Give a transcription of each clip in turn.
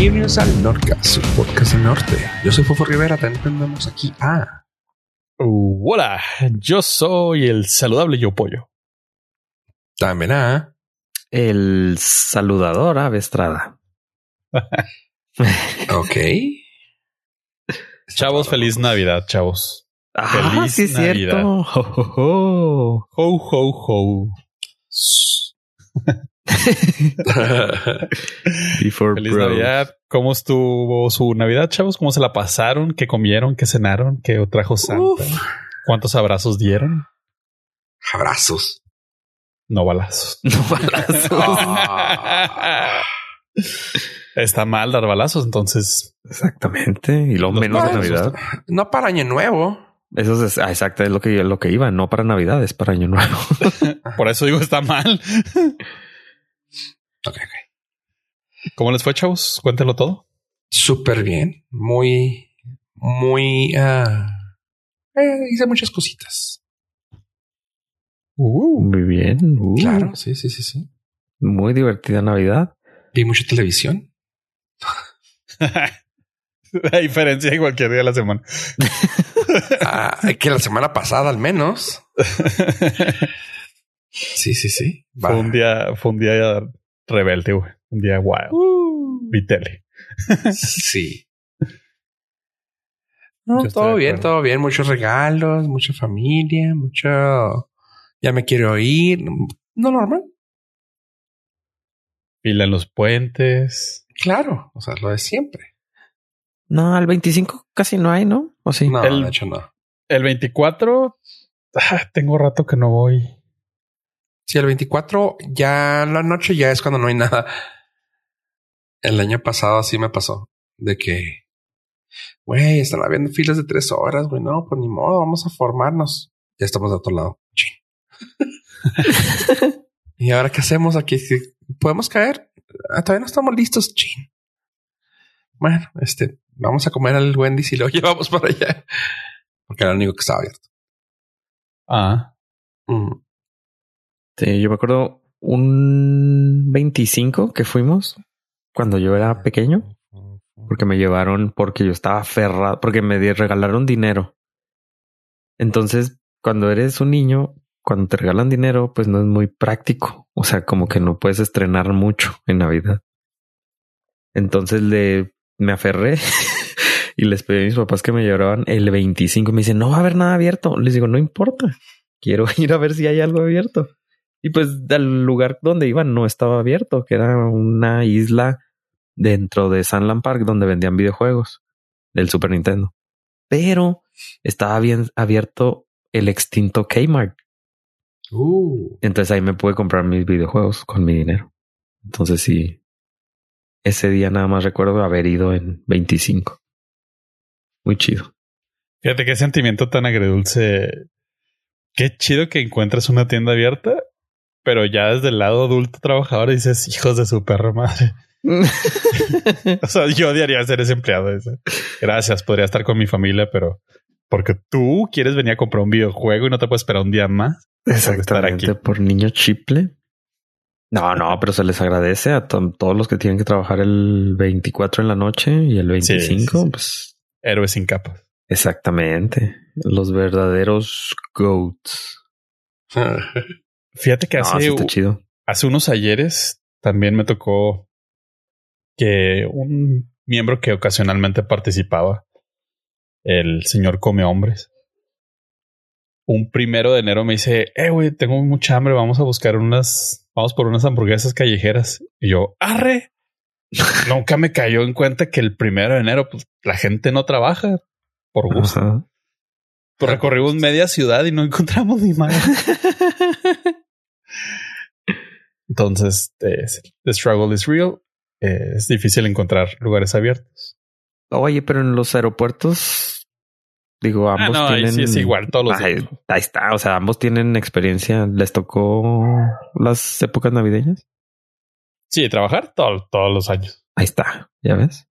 Bienvenidos al Nordcast, su podcast del norte. Yo soy Fofo Rivera, también tenemos aquí a... Uh, hola, yo soy el saludable yo pollo. También a... El saludador Avestrada. ok. Chavos, feliz Navidad, chavos. Ah, Feliz sí es Navidad. cierto. Ho, ho, ho. Ho, ho, ho. Before Feliz. Navidad. ¿Cómo estuvo su Navidad, chavos? ¿Cómo se la pasaron? ¿Qué comieron? ¿Qué cenaron? ¿Qué trajo Santa? Uf. ¿Cuántos abrazos dieron? Abrazos. No balazos. No balazos. Ah. Está mal dar balazos, entonces Exactamente. Y lo menos de. Navidad. No para Año Nuevo. Eso es ah, exacto, es lo que, lo que iba. No para Navidad, es para Año Nuevo. por eso digo está mal. Ok, ok. ¿Cómo les fue, chavos? Cuéntenlo todo. Súper bien. Muy, muy... ah, eh, hice muchas cositas. Uh, Muy bien. Uh, Claro, sí, sí, sí, sí. Muy divertida Navidad. Vi mucha televisión. La diferencia de cualquier día de la semana. Ah, que la semana pasada al menos. Sí, sí, sí. Fue un día, fue un día rebelde, güey. Un día wild. Vi tele. Sí. No, todo bien, todo bien. Muchos regalos, mucha familia, mucho. Ya me quiero ir. No normal. Fila en los puentes. Claro. O sea, lo de siempre. No, al 25 casi no hay, ¿no? O sí. No, El- de hecho no. El 24, ah, tengo rato que no voy. Sí, el 24 ya la noche ya es cuando no hay nada. El año pasado así me pasó de que, güey, están habiendo filas de tres horas, güey. No, pues ni modo, vamos a formarnos. Ya estamos de otro lado. Chin. y ahora qué hacemos aquí? ¿Sí ¿Podemos caer? Ah, todavía no estamos listos. Chin. Bueno, este, vamos a comer al Wendy's y lo llevamos para allá. Porque era el único que estaba abierto. Ah, Mm. Sí, yo me acuerdo un 25 que fuimos cuando yo era pequeño, porque me llevaron porque yo estaba aferrado, porque me regalaron dinero. Entonces, cuando eres un niño, cuando te regalan dinero, pues no es muy práctico. O sea, como que no puedes estrenar mucho en Navidad. Entonces le me aferré y les pedí a mis papás que me llevaran el 25. Me dicen, no va a haber nada abierto. Les digo, no importa. Quiero ir a ver si hay algo abierto. Y pues del lugar donde iban no estaba abierto, que era una isla dentro de Sunland Park donde vendían videojuegos del Super Nintendo. Pero estaba bien abierto el extinto Kmart. Uh. Entonces ahí me pude comprar mis videojuegos con mi dinero. Entonces sí, ese día nada más recuerdo haber ido en 25. Muy chido. fíjate qué sentimiento tan agridulce. Qué chido que encuentres una tienda abierta, pero ya desde el lado adulto trabajador dices, hijos de su perra madre. O sea, yo odiaría ser ese empleado. ese. Gracias, podría estar con mi familia, pero porque tú quieres venir a comprar un videojuego y no te puedes esperar un día más. estar aquí. Exactamente, por niño chiple. No, no, pero se les agradece a to- todos los que tienen que trabajar el 24 en la noche y el 25, Sí, sí, sí. pues Héroes sin capas. exactamente. Los verdaderos goats. Fíjate que No, hace, chido. hace unos ayeres también me tocó que un miembro que ocasionalmente participaba, el señor Come Hombres, un primero de enero me dice, eh, güey, tengo mucha hambre, vamos a buscar unas, vamos por unas hamburguesas callejeras. Y yo, arre. Nunca me cayó en cuenta que el primero de enero, pues la gente no trabaja por gusto. Ajá. Pues, recorrimos media ciudad y no encontramos ni madre. Entonces, eh, the struggle is real. Eh, es difícil encontrar lugares abiertos. Oye, pero en los aeropuertos, digo, Ah, ambos no, ahí tienen. sí es igual todos los días. ahí está. O sea, ambos tienen experiencia. ¿Les tocó las épocas navideñas? Sí, trabajar todo- todos los años. Ahí está. ¿Ya ves?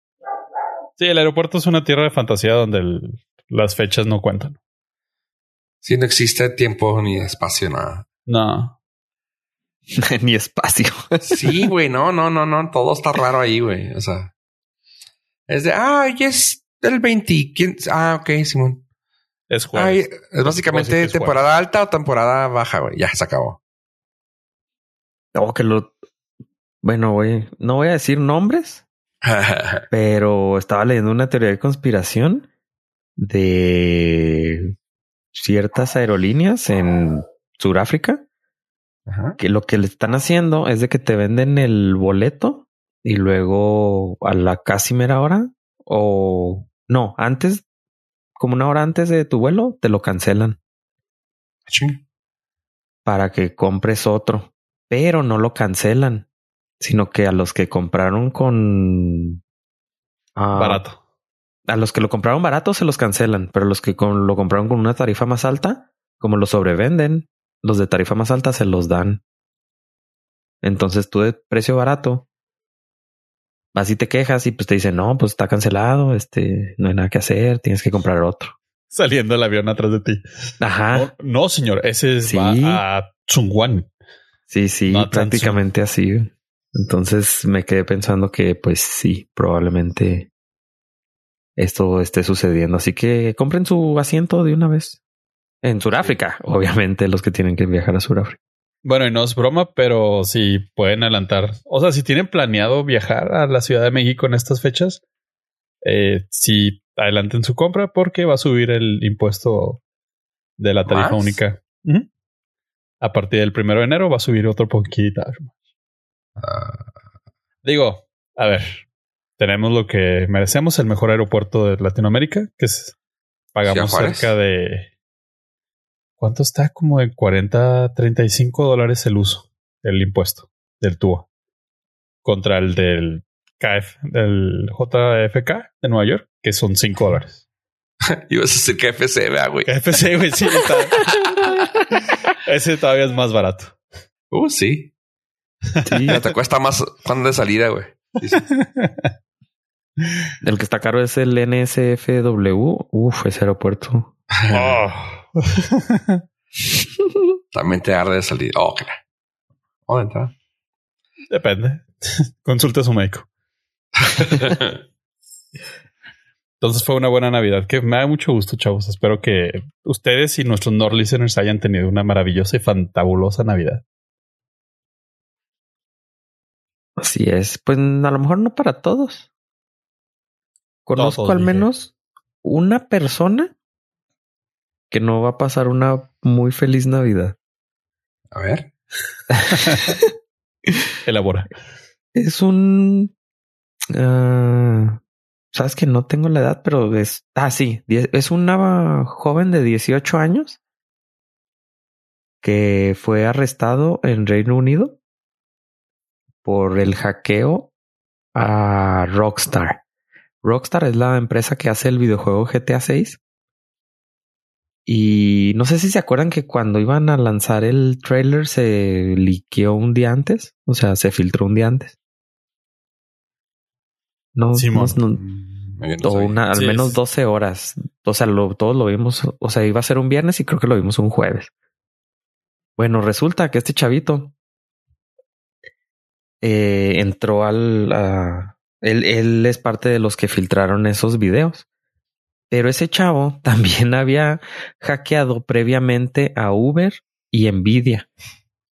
Sí, el aeropuerto es una tierra de fantasía donde el- las fechas no cuentan. Si no existe tiempo ni espacio, nada. No. Ni espacio. Sí, güey, no, no, no, no. Todo está raro ahí, güey. O sea, Es de, ah, ya es el 20. ¿quién? Ah, ok, Simón. Es Ay, jueves. es básicamente es temporada alta o temporada baja, güey. Ya se acabó. O que lo. Bueno, güey, no voy a decir nombres, pero estaba leyendo una teoría de conspiración de ciertas aerolíneas en Sudáfrica Ajá. que lo que le están haciendo es de que te venden el boleto y luego a la casi mera hora o no, antes, como una hora antes de tu vuelo, te lo cancelan Ching. para que compres otro, pero no lo cancelan, sino que a los que compraron con ah, Barato. A los que lo compraron barato se los cancelan, pero los que con- lo compraron con una tarifa más alta, como lo sobrevenden, los de tarifa más alta se los dan. Entonces tú de precio barato vas y te quejas y pues te dicen, no, pues está cancelado, este, no hay nada que hacer, tienes que comprar otro. Saliendo el avión atrás de ti. Ajá. No, no, señor. Ese es- Sí. va a Chungwan. Sí, sí, No prácticamente así. Entonces me quedé pensando que pues sí, probablemente esto esté sucediendo. Así que compren su asiento de una vez. En Sudáfrica, obviamente los que tienen que viajar a Sudáfrica. Bueno, y no es broma, pero si pueden adelantar. O sea, si tienen planeado viajar a la Ciudad de México en estas fechas, eh, sí adelanten su compra porque va a subir el impuesto de la tarifa ¿Más? única. A partir del primero de enero va a subir otro poquito. Ah, Digo, a ver, tenemos lo que merecemos, el mejor aeropuerto de Latinoamérica, que es pagamos cerca de ¿cuánto está? Como de 40, 35 dólares el uso, el impuesto del tubo contra el del KF, del JFK de Nueva York, que son 5 dólares. ibas a decir que FC, vea, güey. KFC, güey, sí, Ese todavía es más barato. Uh, sí. Sí, te cuesta más cuando de salida, güey. Sí, sí. el que está caro es el NSFW. Uf, ese aeropuerto. Oh. También te arde de salida. Oh, claro. Oh, de entrada. Depende. Consulte a su médico. Entonces fue una buena Navidad que me da mucho gusto, chavos. Espero que ustedes y nuestros Nord listeners hayan tenido una maravillosa y fantabulosa Navidad. Así es. Pues a lo mejor no para todos. Conozco Todos, al dije. menos una persona que no va a pasar una muy feliz Navidad. A ver. Elabora. Es un... ah, Sabes que no tengo la edad, pero es... Ah, sí. Es una joven de 18 años que fue arrestado en Reino Unido por el hackeo a Rockstar. Rockstar es la empresa que hace el videojuego GTA 6. Y no sé si se acuerdan que cuando iban a lanzar el trailer se liqueó un día antes. O sea, se filtró un día antes. No, Simón. no- no- Mm, o una, al Sí, menos es- 12 horas. O sea, lo, todos lo vimos. O sea, iba a ser un viernes y creo que lo vimos un jueves. Bueno, resulta que este chavito eh, entró al. a- él, él es parte de los que filtraron esos videos. Pero ese chavo también había hackeado previamente a Uber y Nvidia.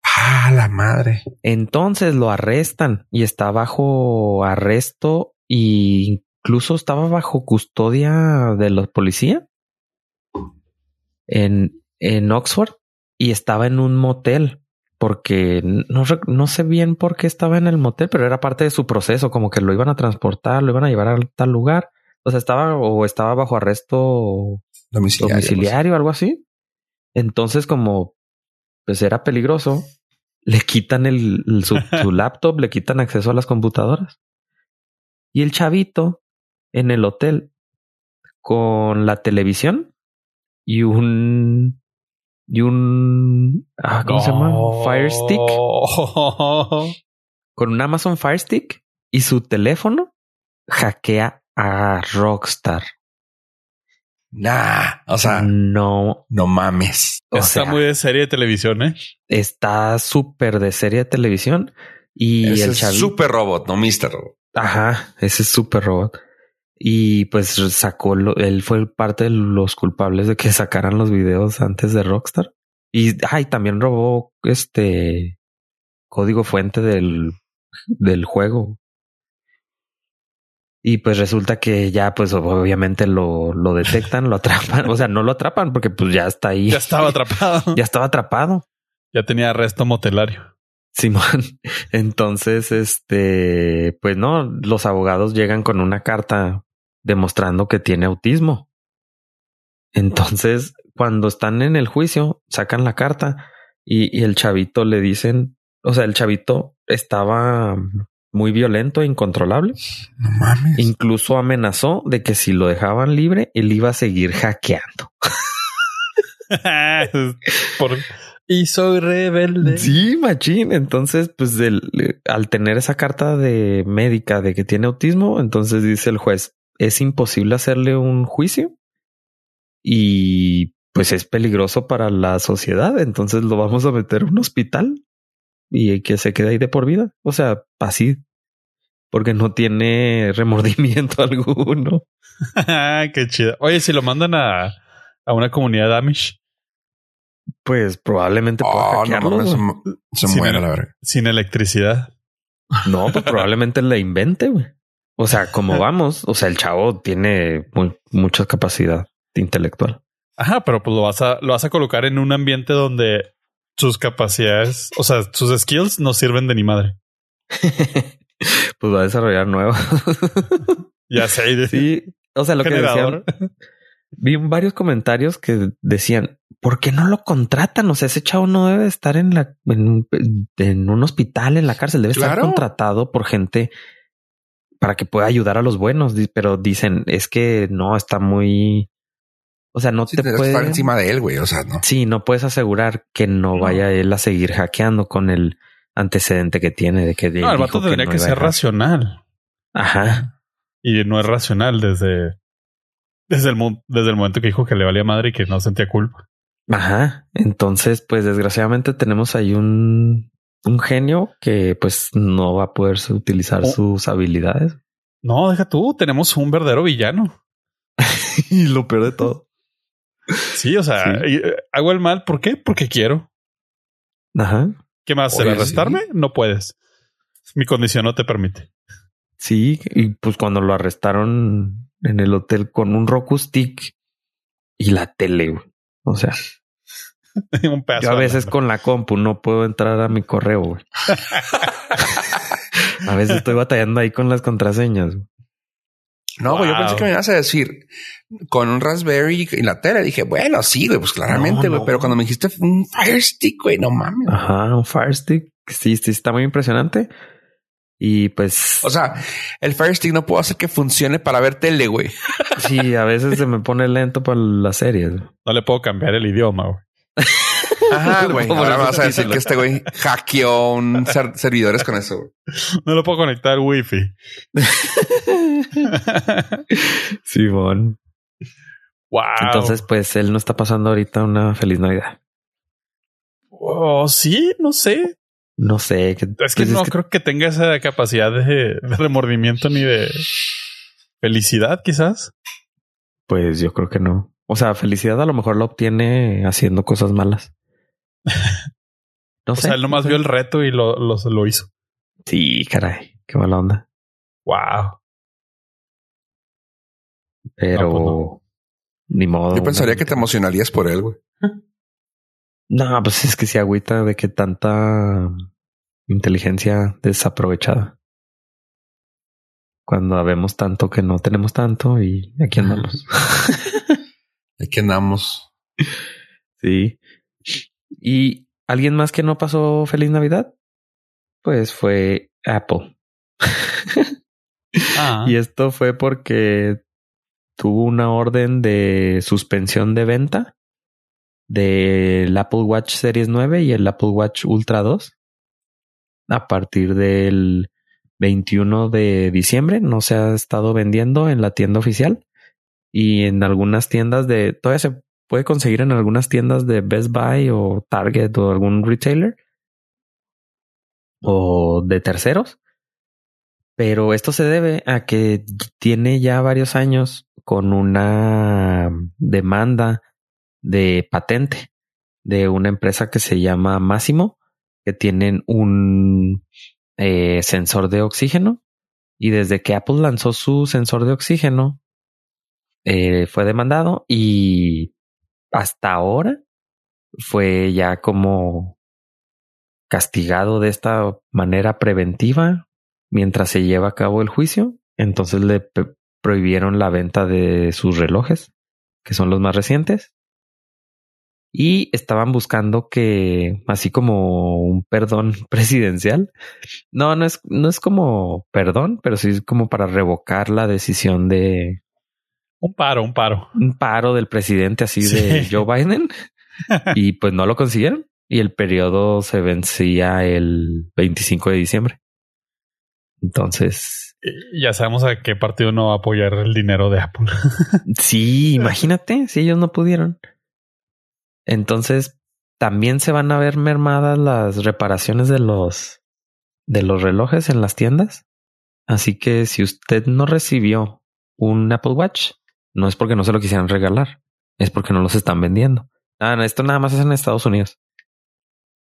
Ah, la madre. Entonces lo arrestan y está bajo arresto e incluso estaba bajo custodia de la policía en, en Oxford y estaba en un motel porque no, no sé bien por qué estaba en el motel, pero era parte de su proceso, como que lo iban a transportar, lo iban a llevar a tal lugar. O sea, estaba o estaba bajo arresto Domiciliario. domiciliario, algo así. Entonces, como pues era peligroso, le quitan el, el- su, su laptop, le quitan acceso a las computadoras. Y el chavito en el hotel con la televisión y un y un ah, ¿cómo se llama? Fire Stick con un Amazon Fire Stick y su teléfono hackea a Rockstar. Nah, o sea, no, no mames. o Está sea, muy de serie de televisión, ¿eh? está súper de serie de televisión y Ese el es chavito. super robot, no Mr. Robot. Ajá, ese es súper robot. Y pues sacó, lo- él fue parte de los culpables de que sacaran los videos antes de Rockstar. Y ay, también robó este código fuente del, del juego. Y pues resulta que ya, pues obviamente lo, lo detectan, lo atrapan. O sea, no lo atrapan porque pues ya está ahí. Ya estaba atrapado. Ya estaba atrapado. ya tenía arresto motelario. Simón. Entonces, este, pues no, los abogados llegan con una carta demostrando que tiene autismo. Entonces, cuando están en el juicio, sacan la carta y, y el chavito le dicen, o sea, el chavito estaba muy violento e incontrolable. No mames. Incluso amenazó de que si lo dejaban libre, él iba a seguir hackeando. Por... Y soy rebelde. Sí, machín. Entonces, pues del- al tener esa carta de médica de que tiene autismo, entonces dice el juez, es imposible hacerle un juicio y pues es peligroso para la sociedad. Entonces lo vamos a meter a un hospital y que se quede ahí de por vida. O sea, así, porque no tiene remordimiento alguno. Qué chido. Oye, si lo mandan a, a una comunidad Amish Pues probablemente pueda Oh, no hackearlo, mames, se, se muere no. la verga. sin electricidad. No, pues probablemente la invente, güey. O sea, como vamos, o sea, el chavo tiene muy- mucha capacidad intelectual. Ajá, pero pues lo vas a, lo vas a colocar en un ambiente donde sus capacidades, o sea, sus skills no sirven de ni madre. pues va a desarrollar nuevo. Ya sé. sí, o sea, lo que generador. decían, vi varios comentarios que decían, ¿por qué no lo contratan? O sea, ese chavo no debe estar en la en, un- en un hospital, en la cárcel, debe estar contratado por gente para que pueda ayudar a los buenos. Pero dicen, es que no está muy, o sea, no Sí, te tendrías que puede estar encima de él, güey. O sea, no. Sí, no puedes asegurar que no, No. vaya él a seguir hackeando con el antecedente que tiene de que No, el vato tendría no que ser racional. Ajá. Y no es racional desde, desde el, desde el momento que dijo que le valía madre y que no sentía culpa. Ajá. Entonces, pues desgraciadamente tenemos ahí un, un genio que pues no va a poder utilizar Oh. sus habilidades. No, deja tú, tenemos un verdadero villano. y lo peor de todo. Sí, o sea, Sí. eh, hago el mal. ¿Por qué? Porque quiero. Ajá. ¿Qué más? ¿El arrestarme? sí. No puedes. Mi condición no te permite. Sí. Y pues cuando lo arrestaron en el hotel con un Roku stick y la tele, güey. O sea, un pedazo Yo a veces con la compu no puedo entrar a mi correo, güey. a veces estoy batallando ahí con las contraseñas. güey. No, güey, yo pensé que me ibas a decir con un Raspberry y la tele. Dije, bueno, sí, güey, pues claramente, No, güey. no. Pero cuando me dijiste un Fire Stick, güey, no mames. Ajá, un Fire Stick. Sí, sí, está muy impresionante. Y pues, O sea, el Fire Stick no puedo hacer que funcione para ver tele, güey. sí, a veces se me pone lento para las series. güey. No le puedo cambiar el idioma. güey. Ajá, güey. Como Ahora me vas a decir que este güey hackeó un ser- servidores con eso. güey. No lo puedo conectar al wifi. Simón. wow. Entonces, pues él no está pasando ahorita una feliz Navidad. Oh, sí, no sé. No sé. Que, Es que pues, no creo que tenga esa capacidad de, de remordimiento ni de felicidad, quizás. Pues yo creo que no. O sea, felicidad a lo mejor la obtiene haciendo cosas malas. No O sea, él nomás no sé. vio el reto y lo, lo, lo hizo. Sí, caray, qué mala onda. Wow. Pero No, pues no. ni modo. Yo pensaría que te emocionarías por él, güey. No, pues es que sí agüita de que tanta inteligencia desaprovechada. Cuando habemos tanto que no tenemos tanto y aquí andamos. Aquí andamos. sí. Y alguien más que no pasó feliz Navidad, pues fue Apple. Ah, Y esto fue porque tuvo una orden de suspensión de venta del Apple Watch Series 9 y el Apple Watch Ultra 2 a partir del 21 de diciembre. No se ha estado vendiendo en la tienda oficial y en algunas tiendas de todavía se puede conseguir en algunas tiendas de Best Buy o Target o algún retailer o de terceros Pero esto se debe a que tiene ya varios años con una demanda de patente de una empresa que se llama Máximo, que tienen un eh, sensor de oxígeno. Y desde que Apple lanzó su sensor de oxígeno, eh, fue demandado y hasta ahora fue ya como castigado de esta manera preventiva mientras se lleva a cabo el juicio. Entonces le prohibieron la venta de sus relojes, que son los más recientes. Y estaban buscando que, así como un perdón presidencial, no, no es, no es como perdón, pero sí es como para revocar la decisión de... Un paro, un paro. Un paro del presidente así de Joe Biden. y pues no lo consiguieron. Y el periodo se vencía el 25 de diciembre. Entonces. Ya sabemos a qué partido no va a apoyar el dinero de Apple. sí, imagínate si ellos no pudieron. Entonces también se van a ver mermadas las reparaciones de los de los relojes en las tiendas. Así que si usted no recibió un Apple Watch, no es porque no se lo quisieran regalar, es porque no los están vendiendo. Ah, esto nada más es en Estados Unidos.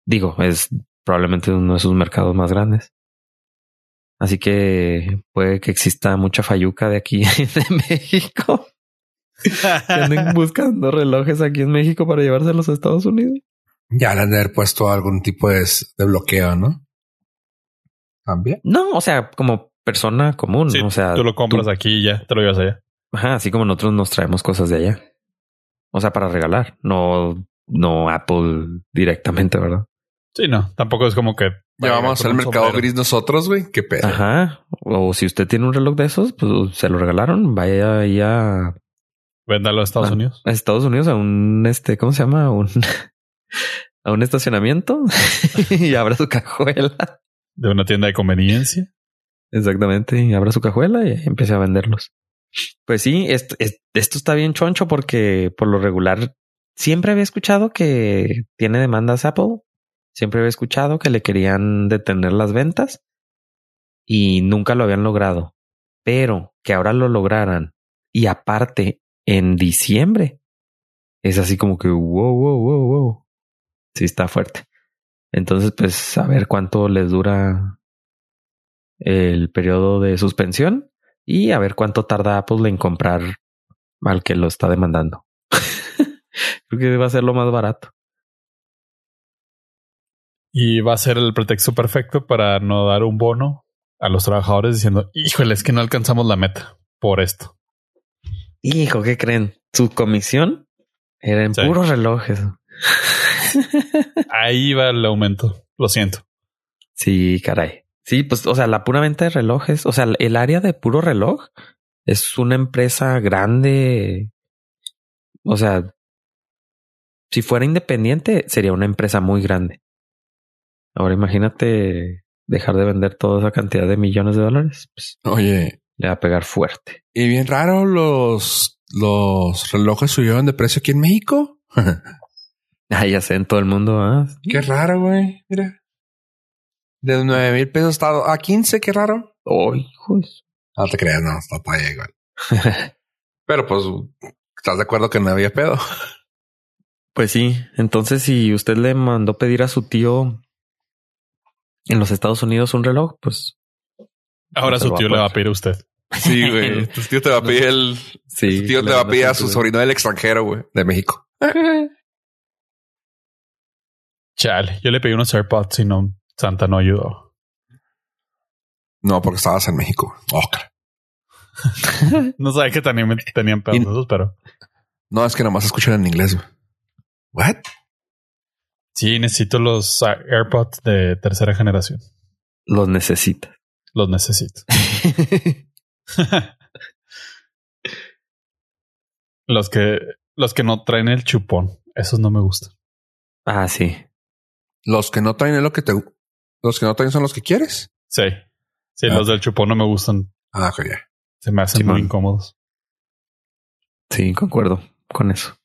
Digo, es probablemente uno de sus mercados más grandes. Así que puede que exista mucha fayuca de aquí de México. Que anden buscando relojes aquí en México para llevarse a los Estados Unidos. Ya le han de haber puesto algún tipo de, bloqueo, ¿no? También. No, o sea, como persona común. o sea, tú lo compras aquí y ya te lo llevas allá. Ajá, así como nosotros nos traemos cosas de allá. O sea, para regalar, no, no Apple directamente, ¿verdad? Sí, no, tampoco es como que llevamos al mercado gris nosotros, güey. Qué pedo. Ajá. O si usted tiene un reloj de esos, pues se lo regalaron. Vaya ahí a Véndalo a Estados Unidos. A Estados Unidos, a un este, ¿cómo se llama? A un, a un estacionamiento y abra su cajuela. De una tienda de conveniencia. Exactamente. Y abra su cajuela y empiece a venderlos. Pues sí, esto, esto está bien choncho porque por lo regular siempre había escuchado que tiene demandas Apple. Siempre había escuchado que le querían detener las ventas y nunca lo habían logrado. Pero que ahora lo lograran y aparte en diciembre. Es así como que wow, wow, wow, wow. Sí, está fuerte. Entonces, pues a ver cuánto les dura el periodo de suspensión y a ver cuánto tarda Apple en comprar al que lo está demandando. Creo que va a ser lo más barato. Y va a ser el pretexto perfecto para no dar un bono a los trabajadores diciendo, híjole, es que no alcanzamos la meta por esto. Hijo, ¿qué creen? Su comisión era en puros relojes. Ahí va el aumento. Lo siento. Sí, caray. Sí, pues, o sea, la pura venta de relojes, o sea, el área de puro reloj es una empresa grande. O sea, si fuera independiente, sería una empresa muy grande. Ahora imagínate dejar de vender toda esa cantidad de millones de dólares. Pues, Oye, le va a pegar fuerte. Y bien raro, los, los relojes subieron de precio aquí en México. ah, ya sé, en todo el mundo. ¿ah? Qué raro, güey. Mira. De nueve mil pesos a 15, qué raro. Oh, hijos. No te creas, no, está para igual. Pero pues, ¿estás de acuerdo que no había pedo? Pues sí. Entonces, si usted le mandó pedir a su tío en los Estados Unidos un reloj, pues Ahora su tío le va a pedir a usted. Sí, güey. Tu tío te va a pedir el. Sí. Tu tío te va a pedir a su sobrino del extranjero, güey, de México. Chale, yo le pedí unos AirPods y no, Santa no ayudó. No, porque estabas en México. Oh, no sabía que tenían, tenían pedos, pero. No, es que nomás escuchan en inglés. What? Sí, necesito los AirPods de tercera generación. Los necesitas. Los necesito. los que los que no traen el chupón, esos no me gustan. Ah, sí. Los que no traen lo que te los que no traen son los que quieres. Sí. Sí, ah. los del chupón no me gustan. Ah, ok, ya. Se me hacen muy incómodos. Sí, concuerdo con eso.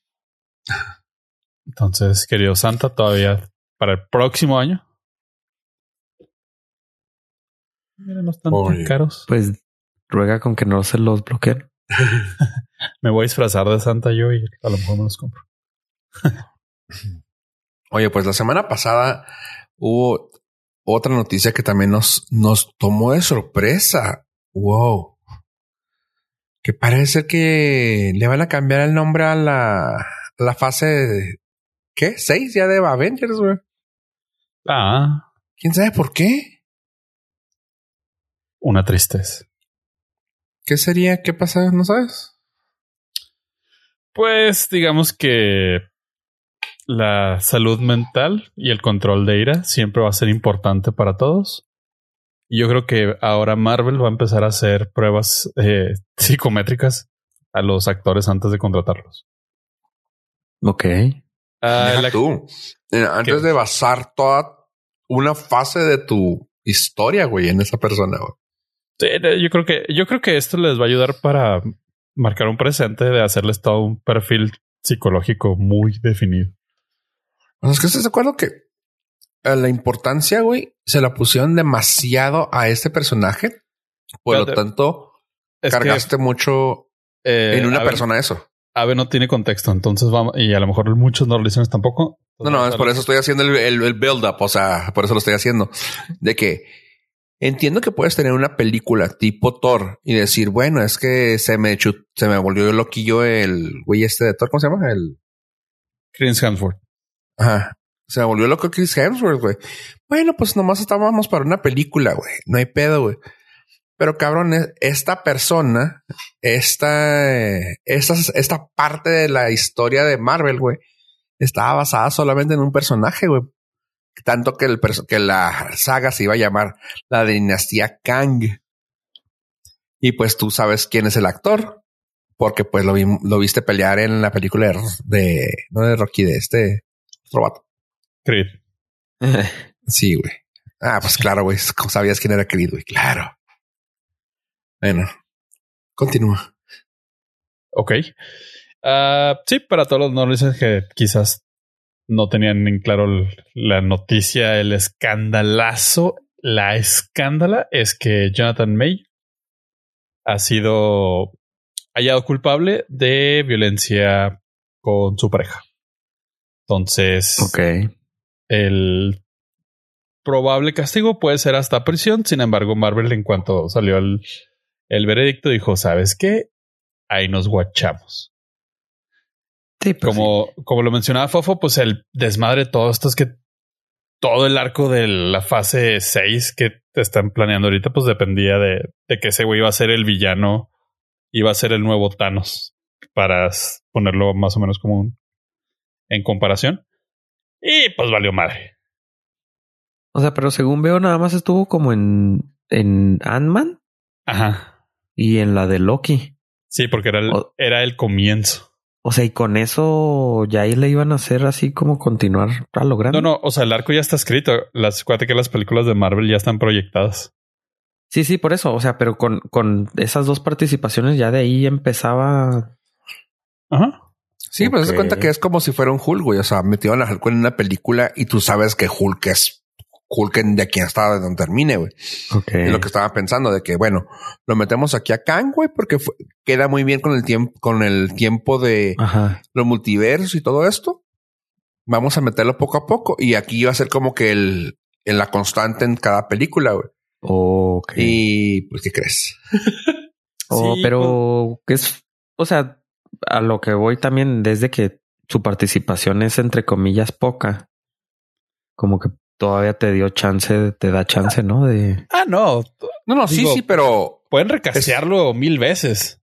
Entonces, querido Santa, todavía para el próximo año Mira, no están tan caros. Pues ruega con que no se los bloqueen. me voy a disfrazar de Santa yo y a lo mejor me los compro. Oye, pues la semana pasada hubo otra noticia que también nos, nos tomó de sorpresa. Wow. Que parece que le van a cambiar el nombre a la, la fase de, ¿qué? ¿Seis ya de Avengers, güey? Ah. ¿Quién sabe por qué? Una tristeza. ¿Qué sería? ¿Qué pasa? ¿No sabes? Pues digamos que la salud mental y el control de ira siempre va a ser importante para todos. Y yo creo que ahora Marvel va a empezar a hacer pruebas eh, psicométricas a los actores antes de contratarlos. Ok. Ah, tú. Eh, antes de basar toda una fase de tu historia, güey, en esa persona. Güey yo creo que yo creo que esto les va a ayudar para marcar un presente de hacerles todo un perfil psicológico muy definido. es que estás de acuerdo que la importancia, güey, se la pusieron demasiado a este personaje. Por lo tanto, cargaste mucho en una persona eso. Ave no tiene contexto, entonces vamos, y a lo mejor muchos no lo dicen tampoco. No, no, es por eso estoy haciendo el, el build up. O sea, por eso lo estoy haciendo. De que Entiendo que puedes tener una película tipo Thor y decir, bueno, es que se me se me volvió loquillo el güey este de Thor, ¿cómo se llama? El Chris Hemsworth. Ajá. Se me volvió loco Chris Hemsworth, güey. Bueno, pues nomás estábamos para una película, güey. No hay pedo, güey. Pero cabrón, e, esta persona, esta, esta, esta parte de la historia de Marvel, güey, estaba basada solamente en un personaje, güey tanto que, el, que la saga se iba a llamar la dinastía Kang. Y pues tú sabes quién es el actor, porque pues lo, lo viste pelear en la película de, no de Rocky, de este robato. Creed. sí, güey. Ah, pues claro, güey. Sabías quién era Creed, güey. Claro. Bueno, continúa. Ok. Ah, sí, para todos los no que quizás no tenían en claro la noticia, el escandalazo. La escándala es que Jonathan May ha sido hallado culpable de violencia con su pareja. Entonces. El probable castigo puede ser hasta prisión. Sin embargo, Marvel, en cuanto salió el, el veredicto, dijo: ¿Sabes qué? Ahí nos guachamos. Pues como, como lo mencionaba Fofo, pues el desmadre de todo esto es que todo el arco de la fase 6 que están planeando ahorita, pues dependía de, de que ese güey iba a ser el villano, iba a ser el nuevo Thanos, para ponerlo más o menos como en comparación. Y pues valió madre. O sea, pero según veo, nada más estuvo como en, en Ant-Man. Ajá. Y en la de Loki. Sí, porque era era el comienzo. O sea, y con eso ya ahí le iban a hacer así como continuar a lo grande. No, no, o sea, el arco ya está escrito. Las cuatro que las películas de Marvel ya están proyectadas. Sí, sí, por eso. O sea, pero con, con esas dos participaciones ya de ahí empezaba. Ajá. Sí, pero se cuenta que es como si fuera un Hulk, güey. O sea, metieron a Hulk en una película y tú sabes que Hulk es Hulk de aquí hasta donde termine, güey. Es lo que estaba pensando de que, bueno, lo metemos aquí a Kang, güey, porque queda muy bien con el tiempo, con el tiempo de los multiversos y todo esto. Vamos a meterlo poco a poco y aquí va a ser como que el, en la constante en cada película, güey. Y pues, ¿qué crees? oh, pero que es, o sea, a lo que voy también desde que su participación es entre comillas poca. Como que todavía te dio chance, te da chance, ¿no? De. Ah, no. No, no, sí, sí, pero. Pueden recastearlo mil veces.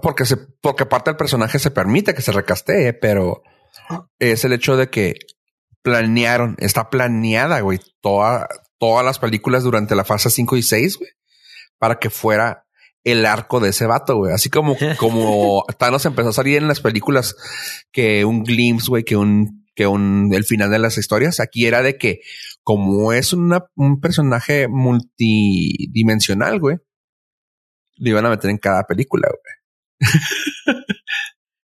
Porque se, porque parte del personaje se permite que se recastee, pero es el hecho de que planearon, está planeada, güey, toda, todas las películas durante la fase 5 y 6, güey, para que fuera el arco de ese vato, güey. Así como, como Thanos empezó a salir en las películas que un glimpse, güey, que un que un, el final de las historias. Aquí era de que, como es una, un personaje multidimensional, güey, lo iban a meter en cada película, güey.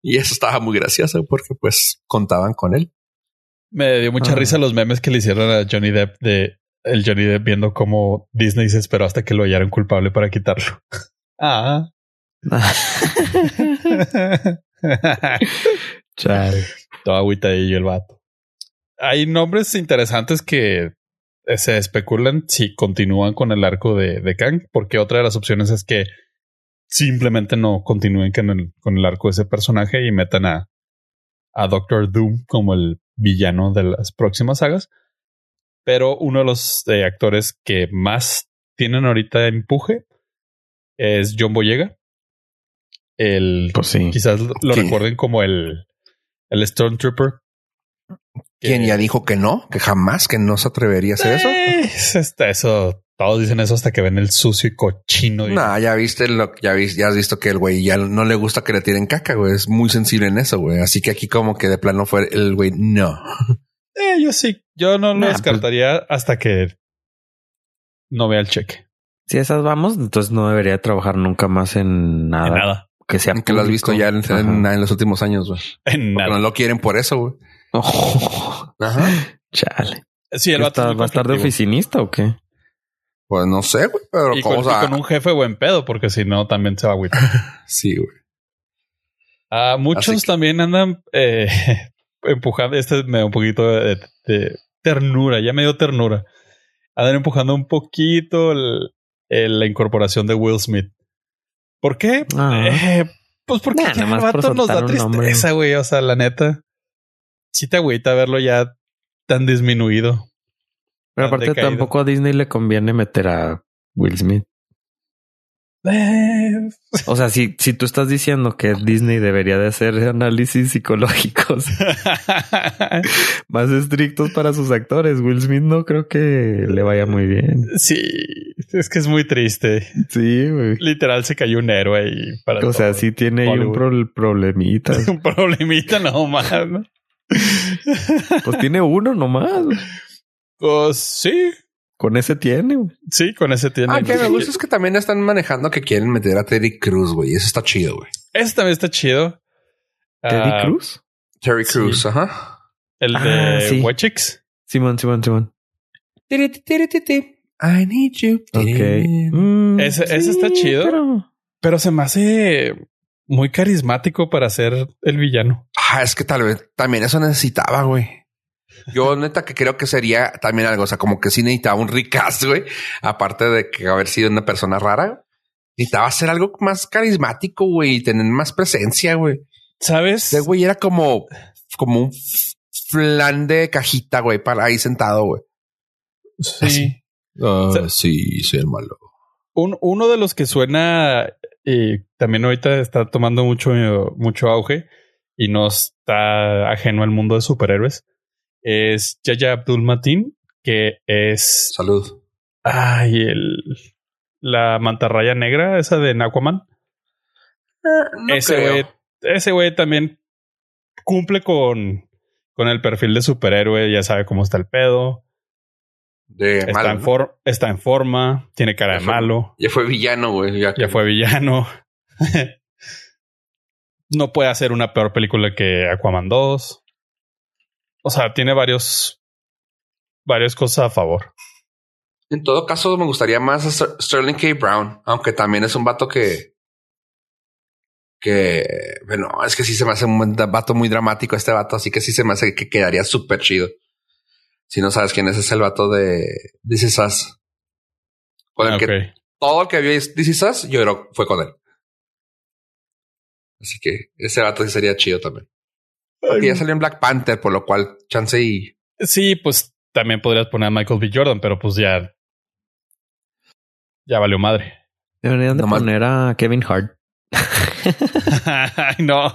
y eso estaba muy gracioso porque, pues, contaban con él. Me dio mucha ah. risa los memes que le hicieron a Johnny Depp de el Johnny Depp viendo cómo Disney se esperó hasta que lo hallaron culpable para quitarlo. Ah. Chale. Todo agüitadillo el vato. Hay nombres interesantes que se especulan si continúan con el arco de, de Kang, porque otra de las opciones es que simplemente no continúen con el, con el arco de ese personaje y metan a, a Doctor Doom como el villano de las próximas sagas. Pero uno de los eh, actores que más tienen ahorita empuje es John Boyega. El, Pues sí. quizás lo recuerden como el, el Stormtrooper. ¿Quién ya dijo que no? Que jamás, que no se atrevería a hacer eso. Eh, es hasta eso. Todos dicen eso hasta que ven el sucio y cochino. No, ya viste lo ya ya has visto que el güey ya no le gusta que le tiren caca, güey. Es muy sensible en eso, güey. Así que aquí como que de plano fue el güey, no. Eh, yo sí. Yo no lo Nah, descartaría hasta que no vea el cheque. Si esas vamos, entonces no debería trabajar nunca más en nada, En nada. Que sea Que lo has visto ya en, en- Ajá. en los últimos años, güey. No lo quieren por eso, güey. Oh, Ajá. chale. Sí, el vato ¿Está- es muy ¿Va a estar de oficinista o qué? Pues no sé, güey, pero Y como, con, o sea, y con un jefe buen pedo, porque si no, también se va a agüitar. sí, güey. Ah, muchos que- también andan eh, empujando. Este me da un poquito de, de ternura, ya me dio ternura. Andan empujando un poquito el- el- la incorporación de Will Smith. ¿Por qué? Ah. Eh, pues porque Nah, ya el vato nos da tristeza, güey. O sea, la neta, sí te agüita verlo ya tan disminuido. Pero Tan aparte decaído. tampoco a Disney le conviene meter a Will Smith. O sea, si, si tú estás diciendo que Disney debería de hacer análisis psicológicos más estrictos para sus actores, Will Smith no creo que le vaya muy bien. sí, es que es muy triste. Sí, güey. Literal se cayó un héroe y para O sea, sí tiene ahí un pro- problemita. un problemita nomás. ¿no? Pues tiene uno nomás. Pues sí, Con ese tiene. güey. sí, con ese tiene. Ah, que me gusta es que también están manejando que quieren meter a Terry Cruz, güey. Eso está chido, güey. Ese también está chido. ¿Teddy Ah, Cruz? Terry Sí. Cruz, ajá. El Ah, de sí. White Chicks. Simón, Simón, Simón. I need you. Ok. Mm, Ese- ese está chido. pero- Pero se me hace muy carismático para ser el villano. Ah, es que tal vez también eso necesitaba, güey. Yo neta que creo que sería también algo, o sea, como que sí necesitaba un recast, güey. Aparte de que haber sido una persona rara, necesitaba ser algo más carismático, güey, y tener más presencia, güey. ¿Sabes? Ese güey era como, como un flan de cajita, güey, para ahí sentado, güey. Sí. Sea- sí, soy el malo. Un- uno de los que suena y también ahorita está tomando mucho, mucho auge y no está ajeno al mundo de superhéroes es Yaya Abdul Mateen, que es Salud. ay, el, la mantarraya negra, esa de Aquaman. ese güey, ese güey también cumple con, con el perfil de superhéroe, ya sabe cómo está el pedo, De está, malo. en ¿no? for- está en forma, tiene cara de fue- malo. Ya fue villano, güey. Ya, ya fue villano. no puede hacer una peor película que Aquaman 2. O sea, tiene varios varias cosas a favor. En todo caso, me gustaría más a Ster- Sterling K. Brown, aunque también es un vato que. Que, bueno, es que sí se me hace un vato muy dramático este vato, así que sí se me hace que quedaría súper chido. Si no sabes quién es, es el vato de This Is Us. Con el Ah, que todo el que vio This Is Us, yo creo fue con él. Así que ese vato sí sería chido también. Porque ya salió en Black Panther, por lo cual chance y Sí, pues también podrías poner a Michael B. Jordan, pero pues ya. Ya valió madre. Deberían de Nomás- poner a Kevin Hart. Ay, no.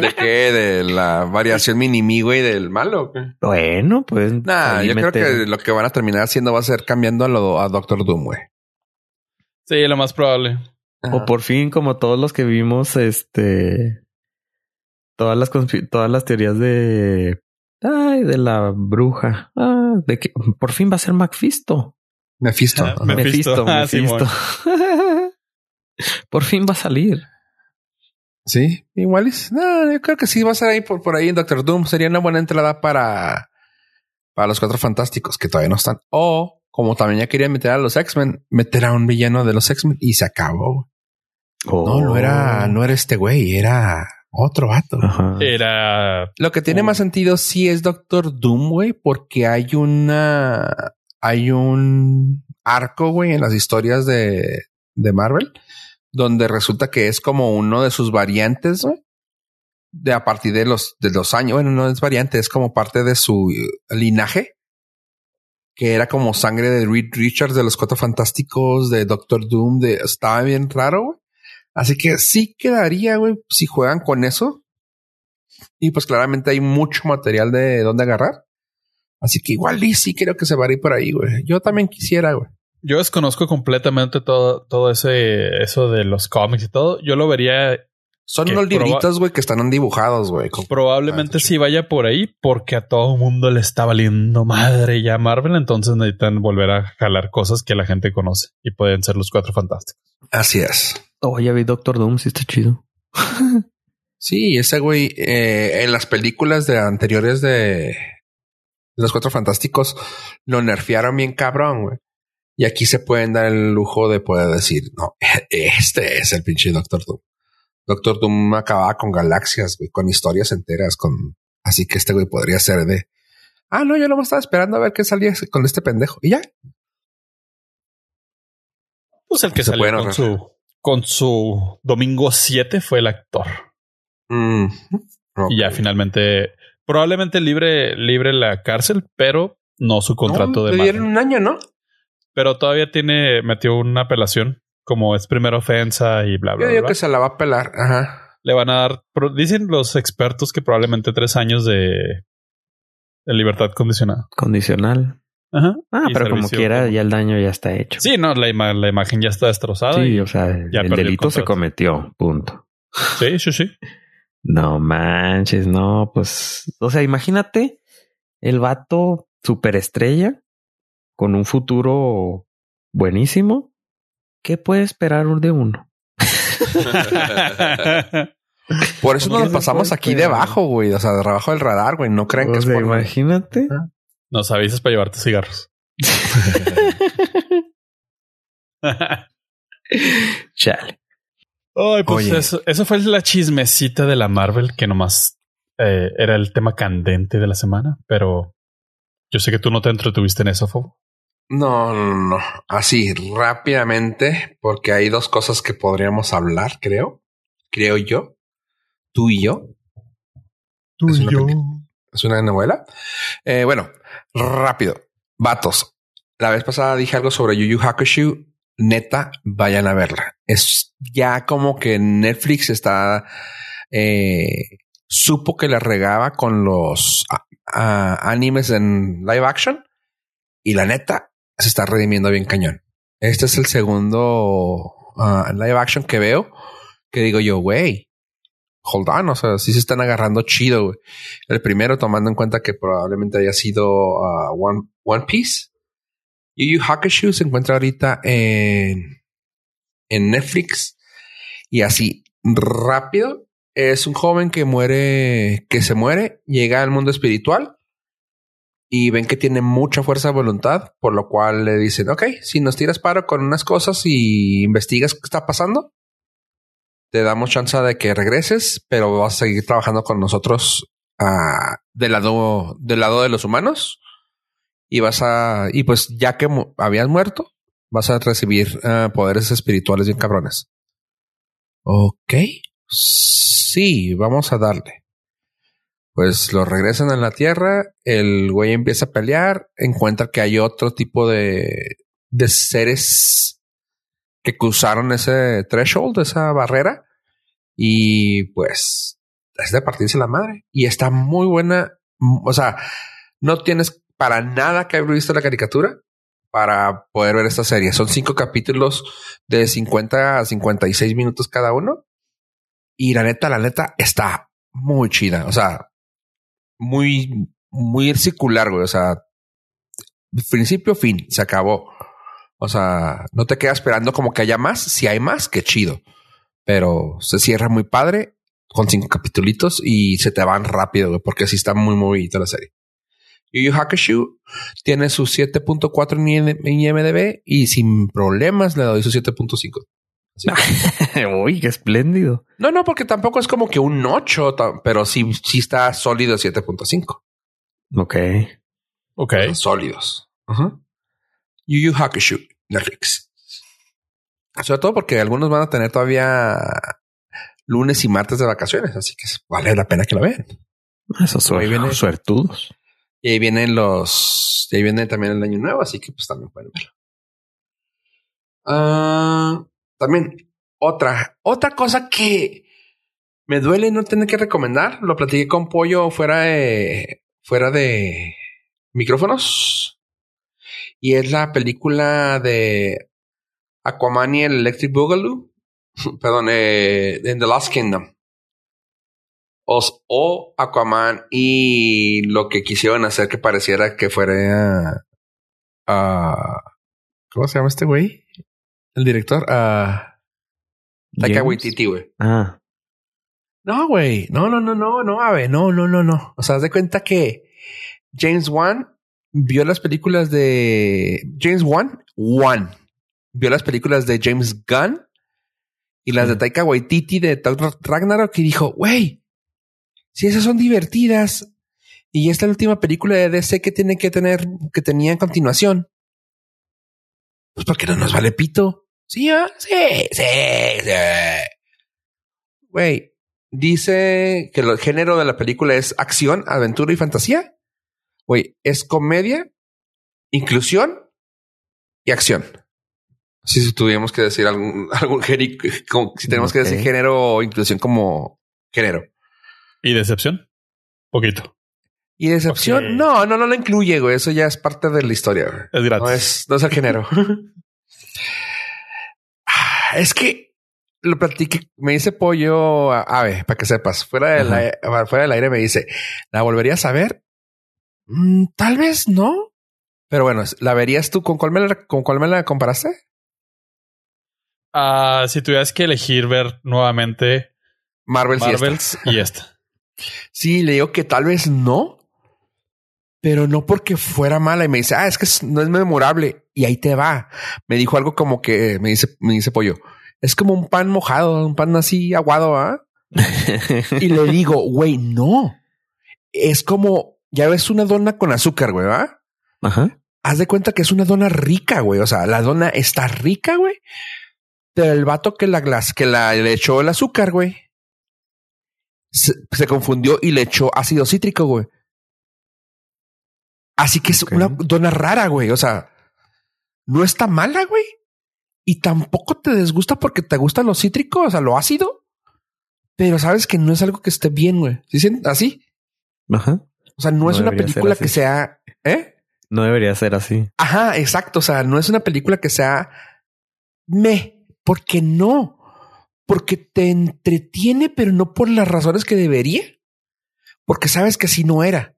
¿De qué? ¿De la variación mini güey del malo? o qué? Bueno, pues. Nah, yo creo que lo que van a terminar haciendo va a ser cambiando a, lo, a Doctor Doom, güey. Sí, lo más probable. O por fin, como todos los que vimos, este. Todas las todas las teorías de. Ay, de la bruja. Ah, de que por fin va a ser Macfisto. Mephisto. Ah, Mephisto. Mephisto, Ah, Mephisto. por fin va a salir. Sí, igual es. No, yo creo que sí va a ser ahí por, por ahí en Doctor Doom. Sería una buena entrada para, para los cuatro fantásticos que todavía no están. O como también ya quería meter a los X-Men, meter a un villano de los X-Men y se acabó. No, no era, Oh. no era este güey, era otro vato. Ajá. Era Lo que tiene Oh. más sentido sí es Doctor Doom, güey, porque hay una, hay un arco, güey, en las historias de, de Marvel, donde resulta que es como uno de sus variantes, güey, de a partir de los, de los años. Bueno, no es variante, es como parte de su eh, linaje, que era como sangre de Reed Richards, de los Cuatro Fantásticos, de Doctor Doom, de, estaba bien raro, güey. Así que sí quedaría, güey, si juegan con eso. Y pues claramente hay mucho material de dónde agarrar. Así que igual y sí creo que se va a ir por ahí, güey. Yo también quisiera, güey. Yo desconozco completamente todo, todo ese, eso de los cómics y todo. Yo lo vería, Son unos libritos, güey, que están dibujados, güey. probablemente Ah, sí vaya por ahí porque a todo mundo le está valiendo madre ya Marvel. Entonces necesitan volver a jalar cosas que la gente conoce y pueden ser los cuatro fantásticos. Así es. Oh, ya vi Doctor Doom, sí está chido. Sí, ese güey eh, en las películas de anteriores de los Cuatro Fantásticos lo nerfearon bien cabrón, güey. Y aquí se pueden dar el lujo de poder decir, no, este es el pinche Doctor Doom. Doctor Doom acababa con galaxias, güey, con historias enteras, con así que este güey podría ser de ah, no, yo no me estaba esperando a ver qué salía con este pendejo. Y ya, Pues el que Se salió pueden con su, con su domingo 7 fue el actor. Mm, Y ya finalmente, probablemente libre, libre la cárcel, pero no su contrato No, de le dieron un año, ¿no? Pero todavía tiene, metió una apelación, como es primera ofensa y bla, bla, Yo digo bla. que se la va a pelar. Ajá. Le van a dar, dicen los expertos que probablemente tres años de, de libertad condicionada. Condicional. Ajá. Ah, pero como quiera, como- ya el daño ya está hecho. Sí, no, la, ima- la imagen ya está destrozada. Sí, y- o sea, ya el delito se cometió. Punto. sí, sí, sí. No manches, no, pues, o sea, imagínate el vato superestrella con un futuro buenísimo. ¿Qué puede esperar de uno? Por eso ¿Cómo nos lo pasamos aquí debajo, güey. O sea, debajo del radar, güey. No crean que es por imagínate. Nos avisas para llevarte cigarros. Chale. Ay, pues Oye. eso, eso fue la chismecita de la Marvel que nomás eh, era el tema candente de la semana, pero yo sé que tú no te entretuviste en eso, Fobo. No, no, no. Así rápidamente, porque hay dos cosas que podríamos hablar, creo. Creo yo. Tú y yo. Tú Es y yo. Es una novela. Eh, bueno, rápido. Vatos. La vez pasada dije algo sobre Yu Yu Hakusho. Neta, vayan a verla. Es ya como que Netflix está eh, supo que la regaba con los animes en live action y la neta se está redimiendo bien cañón. Este es el segundo ah, live action que veo que digo yo, güey, hold on, o sea, sí se están agarrando chido. El primero, tomando en cuenta que probablemente haya sido One, One Piece. Yu Yu Hakusho se encuentra ahorita en, en Netflix y así rápido. Es un joven que muere, que se muere, llega al mundo espiritual y ven que tiene mucha fuerza de voluntad, por lo cual le dicen, ok, si nos tiras paro con unas cosas y investigas qué está pasando, te damos chance de que regreses, pero vas a seguir trabajando con nosotros ah, del lado del lado de los humanos y vas a y pues ya que habías muerto vas a recibir ah, poderes espirituales bien cabrones. Ok, sí, vamos a darle. Pues lo regresan a la tierra, el güey empieza a pelear, encuentra que hay otro tipo de, de seres que cruzaron ese threshold, esa barrera, y pues es de partirse la madre. Y está muy buena. O sea, no tienes para nada que haber visto la caricatura para poder ver esta serie. Son cinco capítulos de 50 a 56 minutos cada uno. Y la neta, la neta está muy chida. O sea, muy, muy circular, güey. O sea, principio, fin, se acabó. O sea, no te quedas esperando como que haya más. Si hay más, qué chido. Pero se cierra muy padre con cinco capítulos y se te van rápido, güey, porque así está muy movidita la serie. Yu Yu Hakusho tiene su 7.4 en IMDb y sin problemas le doy su 7.5. Uy, qué espléndido. No, no, porque tampoco es como que un 8, pero sí, sí está sólido 7.5. Ok. Ok. Son sólidos. Ajá. Yu Yu Hakusho, Netflix. Sobre todo porque algunos van a tener todavía lunes y martes de vacaciones, así que vale la pena que lo vean. Esos son viene. suertudos. Y ahí vienen los. Y ahí viene también el año nuevo, así que pues también pueden verlo. Ah, también otra, otra cosa que me duele no tener que recomendar. Lo platiqué con Pollo fuera de, fuera de micrófonos. Y es la película de Aquaman y el Electric Boogaloo. Perdón, eh, en The Lost Kingdom. Os, o Aquaman y lo que quisieron hacer que pareciera que fuera a ¿cómo se llama este güey? El director a Taika. Waititi, güey. Ah, No, güey. No, no, no, no, no, a ver, no, no, no, no. O sea, haz de cuenta que James Wan vio las películas de James Wan, Wan vio las películas de James Gunn y las de. Taika Waititi de Ragnarok y dijo, güey, si esas son divertidas y esta es la última película de DC que tiene que tener, que tenía en continuación, pues ¿por qué no nos vale pito? Sí, ¿ah? sí, sí, sí. Güey, dice que el género de la película es acción, aventura y fantasía. Güey, es comedia, inclusión y acción. Si tuviéramos que decir algún, algún género, como si tenemos que decir género o inclusión como género. ¿Y decepción? Poquito. Y decepción, no, no, no lo incluye, güey. Eso ya es parte de la historia. Es gratis. No es, no es el género. Ah, es que lo platiqué, me dice pollo, a, a ver, para que sepas, fuera del, aire, fuera del aire me dice, ¿la volverías a ver? Mm, tal vez no. Pero bueno, ¿la verías tú? ¿Con cuál me la, con cuál me la comparaste? Ah, si tuvieras que elegir ver nuevamente Marvel. Marvels y esta. Sí, le digo que tal vez no, pero no porque fuera mala. Y me dice, ah, es que no es memorable. Y ahí te va. Me dijo algo como que me dice, me dice pollo. Es como un pan mojado, un pan así aguado, ¿ah? Y le digo, güey, no. Es como, ya ves una dona con azúcar, güey, ¿va? Ajá. Haz de cuenta que es una dona rica, güey. O sea, la dona está rica, güey. Pero el vato que la glas, que la le echó el azúcar, güey, se, se confundió y le echó ácido cítrico, güey. Así que es una dona rara, güey. O sea, no está mala, güey. Y tampoco te desgusta porque te gustan los cítricos, o sea, lo ácido. Pero sabes que no es algo que esté bien, güey. ¿Sí? Así. Ajá. O sea, no, No es una película que sea, ¿eh? No debería ser así. Ajá, exacto. O sea, no es una película que sea me, porque no, porque te entretiene, pero no por las razones que debería, porque sabes que así no era.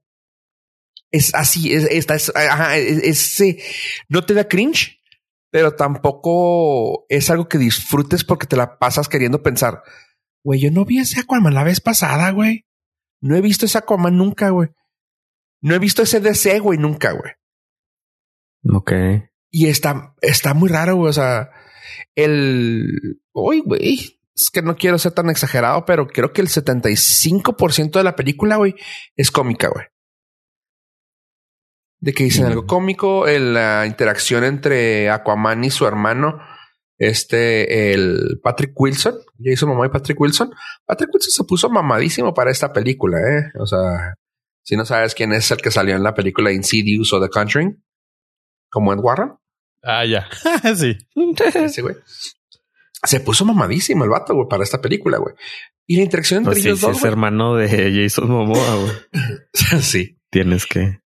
Es así, es, esta es, ajá, es, es, no te da cringe, pero tampoco es algo que disfrutes porque te la pasas queriendo pensar, güey, yo no vi ese Aquaman la vez pasada, güey. No he visto ese Aquaman nunca, güey. No he visto ese DC, güey, nunca, güey. Ok. Y está, está muy raro, güey. O sea, el. Uy, güey. Es que no quiero ser tan exagerado, pero creo que el 75% de la película, güey, es cómica, güey. De que dicen Mm. algo cómico, el- la interacción entre Aquaman y su hermano, este, el Patrick Wilson, ya hizo mamá y Patrick Wilson. Patrick Wilson se puso mamadísimo para esta película, eh. O sea, si no sabes quién es el que salió en la película Insidious o The Conjuring, como Ed Warren. Ah, ya. sí. Ese güey. Se puso mamadísimo el vato, güey, para esta película, güey. Y la interacción entre Pues sí, ellos dos, es güey. hermano de Jason Momoa, güey. sí. Tienes que.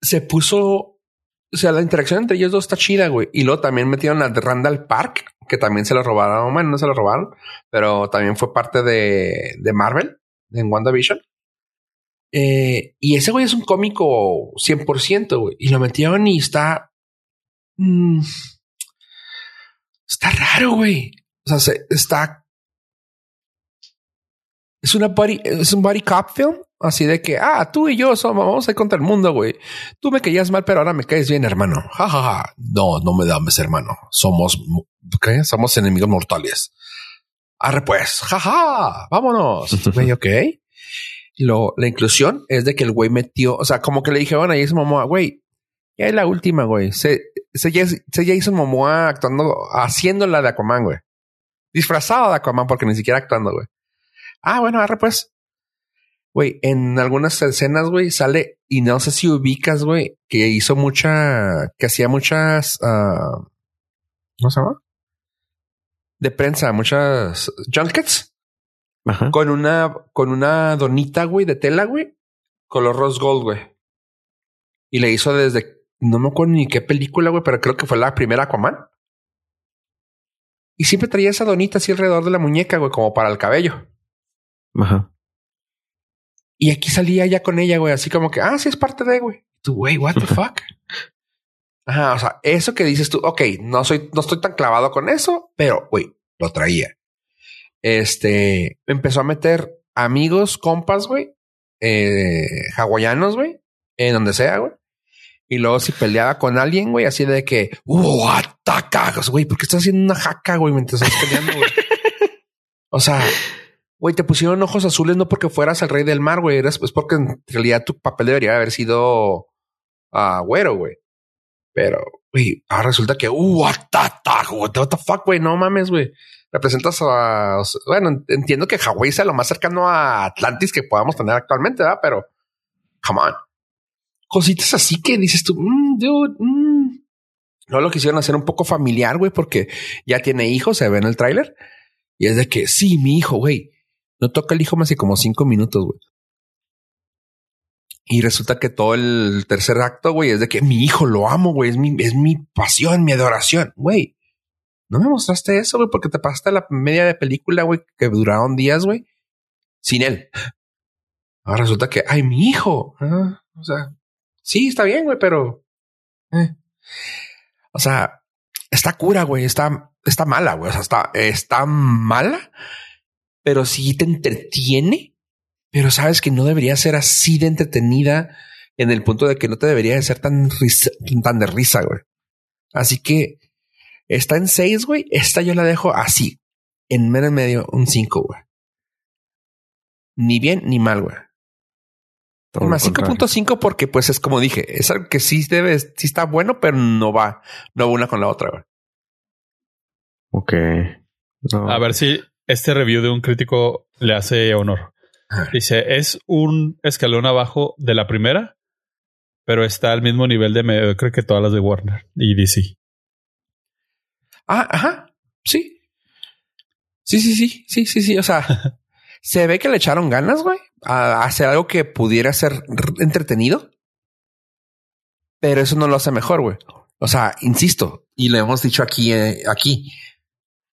Se puso. O sea, la interacción entre ellos dos está chida, güey. Y luego también metieron a Randall Park, que también se lo robaron. Bueno, no se lo robaron, pero también fue parte de, de Marvel, en WandaVision. Eh, y ese güey es un cómico 100%, güey. Y lo metieron y está. mm, está raro, güey. O sea, se- está. es una body, es un body cop film. Así de que, ah, tú y yo somos, vamos a ir contra el mundo, güey. Tú me caías mal, pero ahora me caes bien, hermano. Ja, ja, ja. No, no me dames, hermano. Somos, ¿qué? Somos enemigos mortales. Arre pues, jaja, vámonos. Ok. Lo, la inclusión es de que el güey metió, o sea, como que le dijeron a Momoa, güey, ya es la última, güey. Se, se, ya, se hizo Momoa actuando, haciendo la de Aquaman, güey. Disfrazado de Aquaman porque ni siquiera actuando, güey. Ah, bueno, arre pues. Güey, en algunas escenas, güey, sale, y no sé si ubicas, güey, que hizo mucha, que hacía muchas, uh, ¿cómo se llama? De prensa, muchas junkets. Ajá. Con una, con una donita, güey, de tela, güey. Color rose gold, güey. Y le hizo desde, no me acuerdo ni qué película, güey, pero creo que fue la primera Aquaman. Y siempre traía esa donita así alrededor de la muñeca, güey, como para el cabello. Ajá. Y aquí salía ya con ella, güey, así como que, ah, sí es parte de, güey. Tú, güey, what the fuck? Ajá, o sea, eso que dices tú, ok, no soy, no estoy tan clavado con eso, pero, güey, lo traía. Este, empezó a meter amigos, compas, güey, eh, hawaianos, güey, en donde sea, güey. Y luego si peleaba con alguien, güey, así de que, uh, ataca, güey, ¿por qué estás haciendo una jaca, güey, mientras estás peleando, güey? o sea, güey, te pusieron ojos azules no porque fueras el rey del mar, güey, eres pues porque en realidad tu papel debería haber sido uh, güero, güey. Pero, güey, ahora resulta que, uh, what the fuck, güey, no mames, güey. Representas a, bueno, entiendo que Hawái sea lo más cercano a Atlantis que podamos tener actualmente, ¿verdad? Pero, come on. Cositas así que dices tú, mm, dude, mm. no lo quisieron hacer un poco familiar, güey, porque ya tiene hijos, se ve en el tráiler. Y es de que, sí, mi hijo, güey. No toca el hijo más que como cinco minutos, güey. Y resulta que todo el tercer acto, güey, es de que mi hijo lo amo, güey, es mi, es mi pasión, mi adoración, güey. No me mostraste eso, güey, porque te pasaste la media de película, güey, que duraron días, güey, sin él. Ahora resulta que, ay, mi hijo. Ah, o sea, sí, está bien, güey, pero. eh. O sea, está cura, güey, está, está mala, güey. O sea, está, está mala, pero sí te entretiene pero sabes que no debería ser así de entretenida en el punto de que no te debería de ser tan, risa, tan de risa, güey. Así que está en 6, güey. Esta yo la dejo así, en medio en medio, un 5, güey. Ni bien ni mal, güey. Más 5.5 porque pues es como dije, es algo que sí debe, sí está bueno, pero no va, no va una con la otra, güey. Ok. No. A ver si este review de un crítico le hace honor. Dice, es un escalón abajo de la primera, pero está al mismo nivel de mediocre que todas las de Warner y DC. Ah, ajá. Sí. Sí, sí, sí, sí, sí, sí. O sea, se ve que le echaron ganas, güey, a hacer algo que pudiera ser entretenido. Pero eso no lo hace mejor, güey. O sea, insisto, y lo hemos dicho aquí, eh, aquí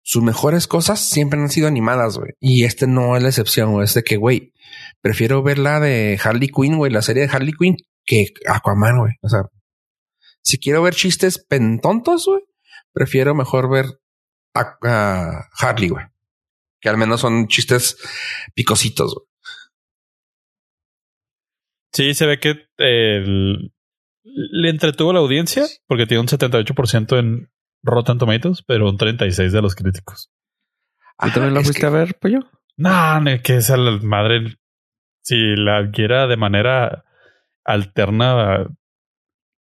sus mejores cosas siempre han sido animadas, güey. Y este no es la excepción, güey. Es de que, güey, prefiero ver la de Harley Quinn, güey, la serie de Harley Quinn, que Aquaman, güey. O sea, si quiero ver chistes pentontos, güey, prefiero mejor ver a, a Harley, güey. Que al menos son chistes picositos, güey. Sí, se ve que el, le entretuvo la audiencia porque tiene un 78% en Rotten Tomatoes, pero un 36 de los críticos. ¿Y también lo fuiste que... a ver, pollo? No, no, que esa madre. Si la adquiera de manera alterna,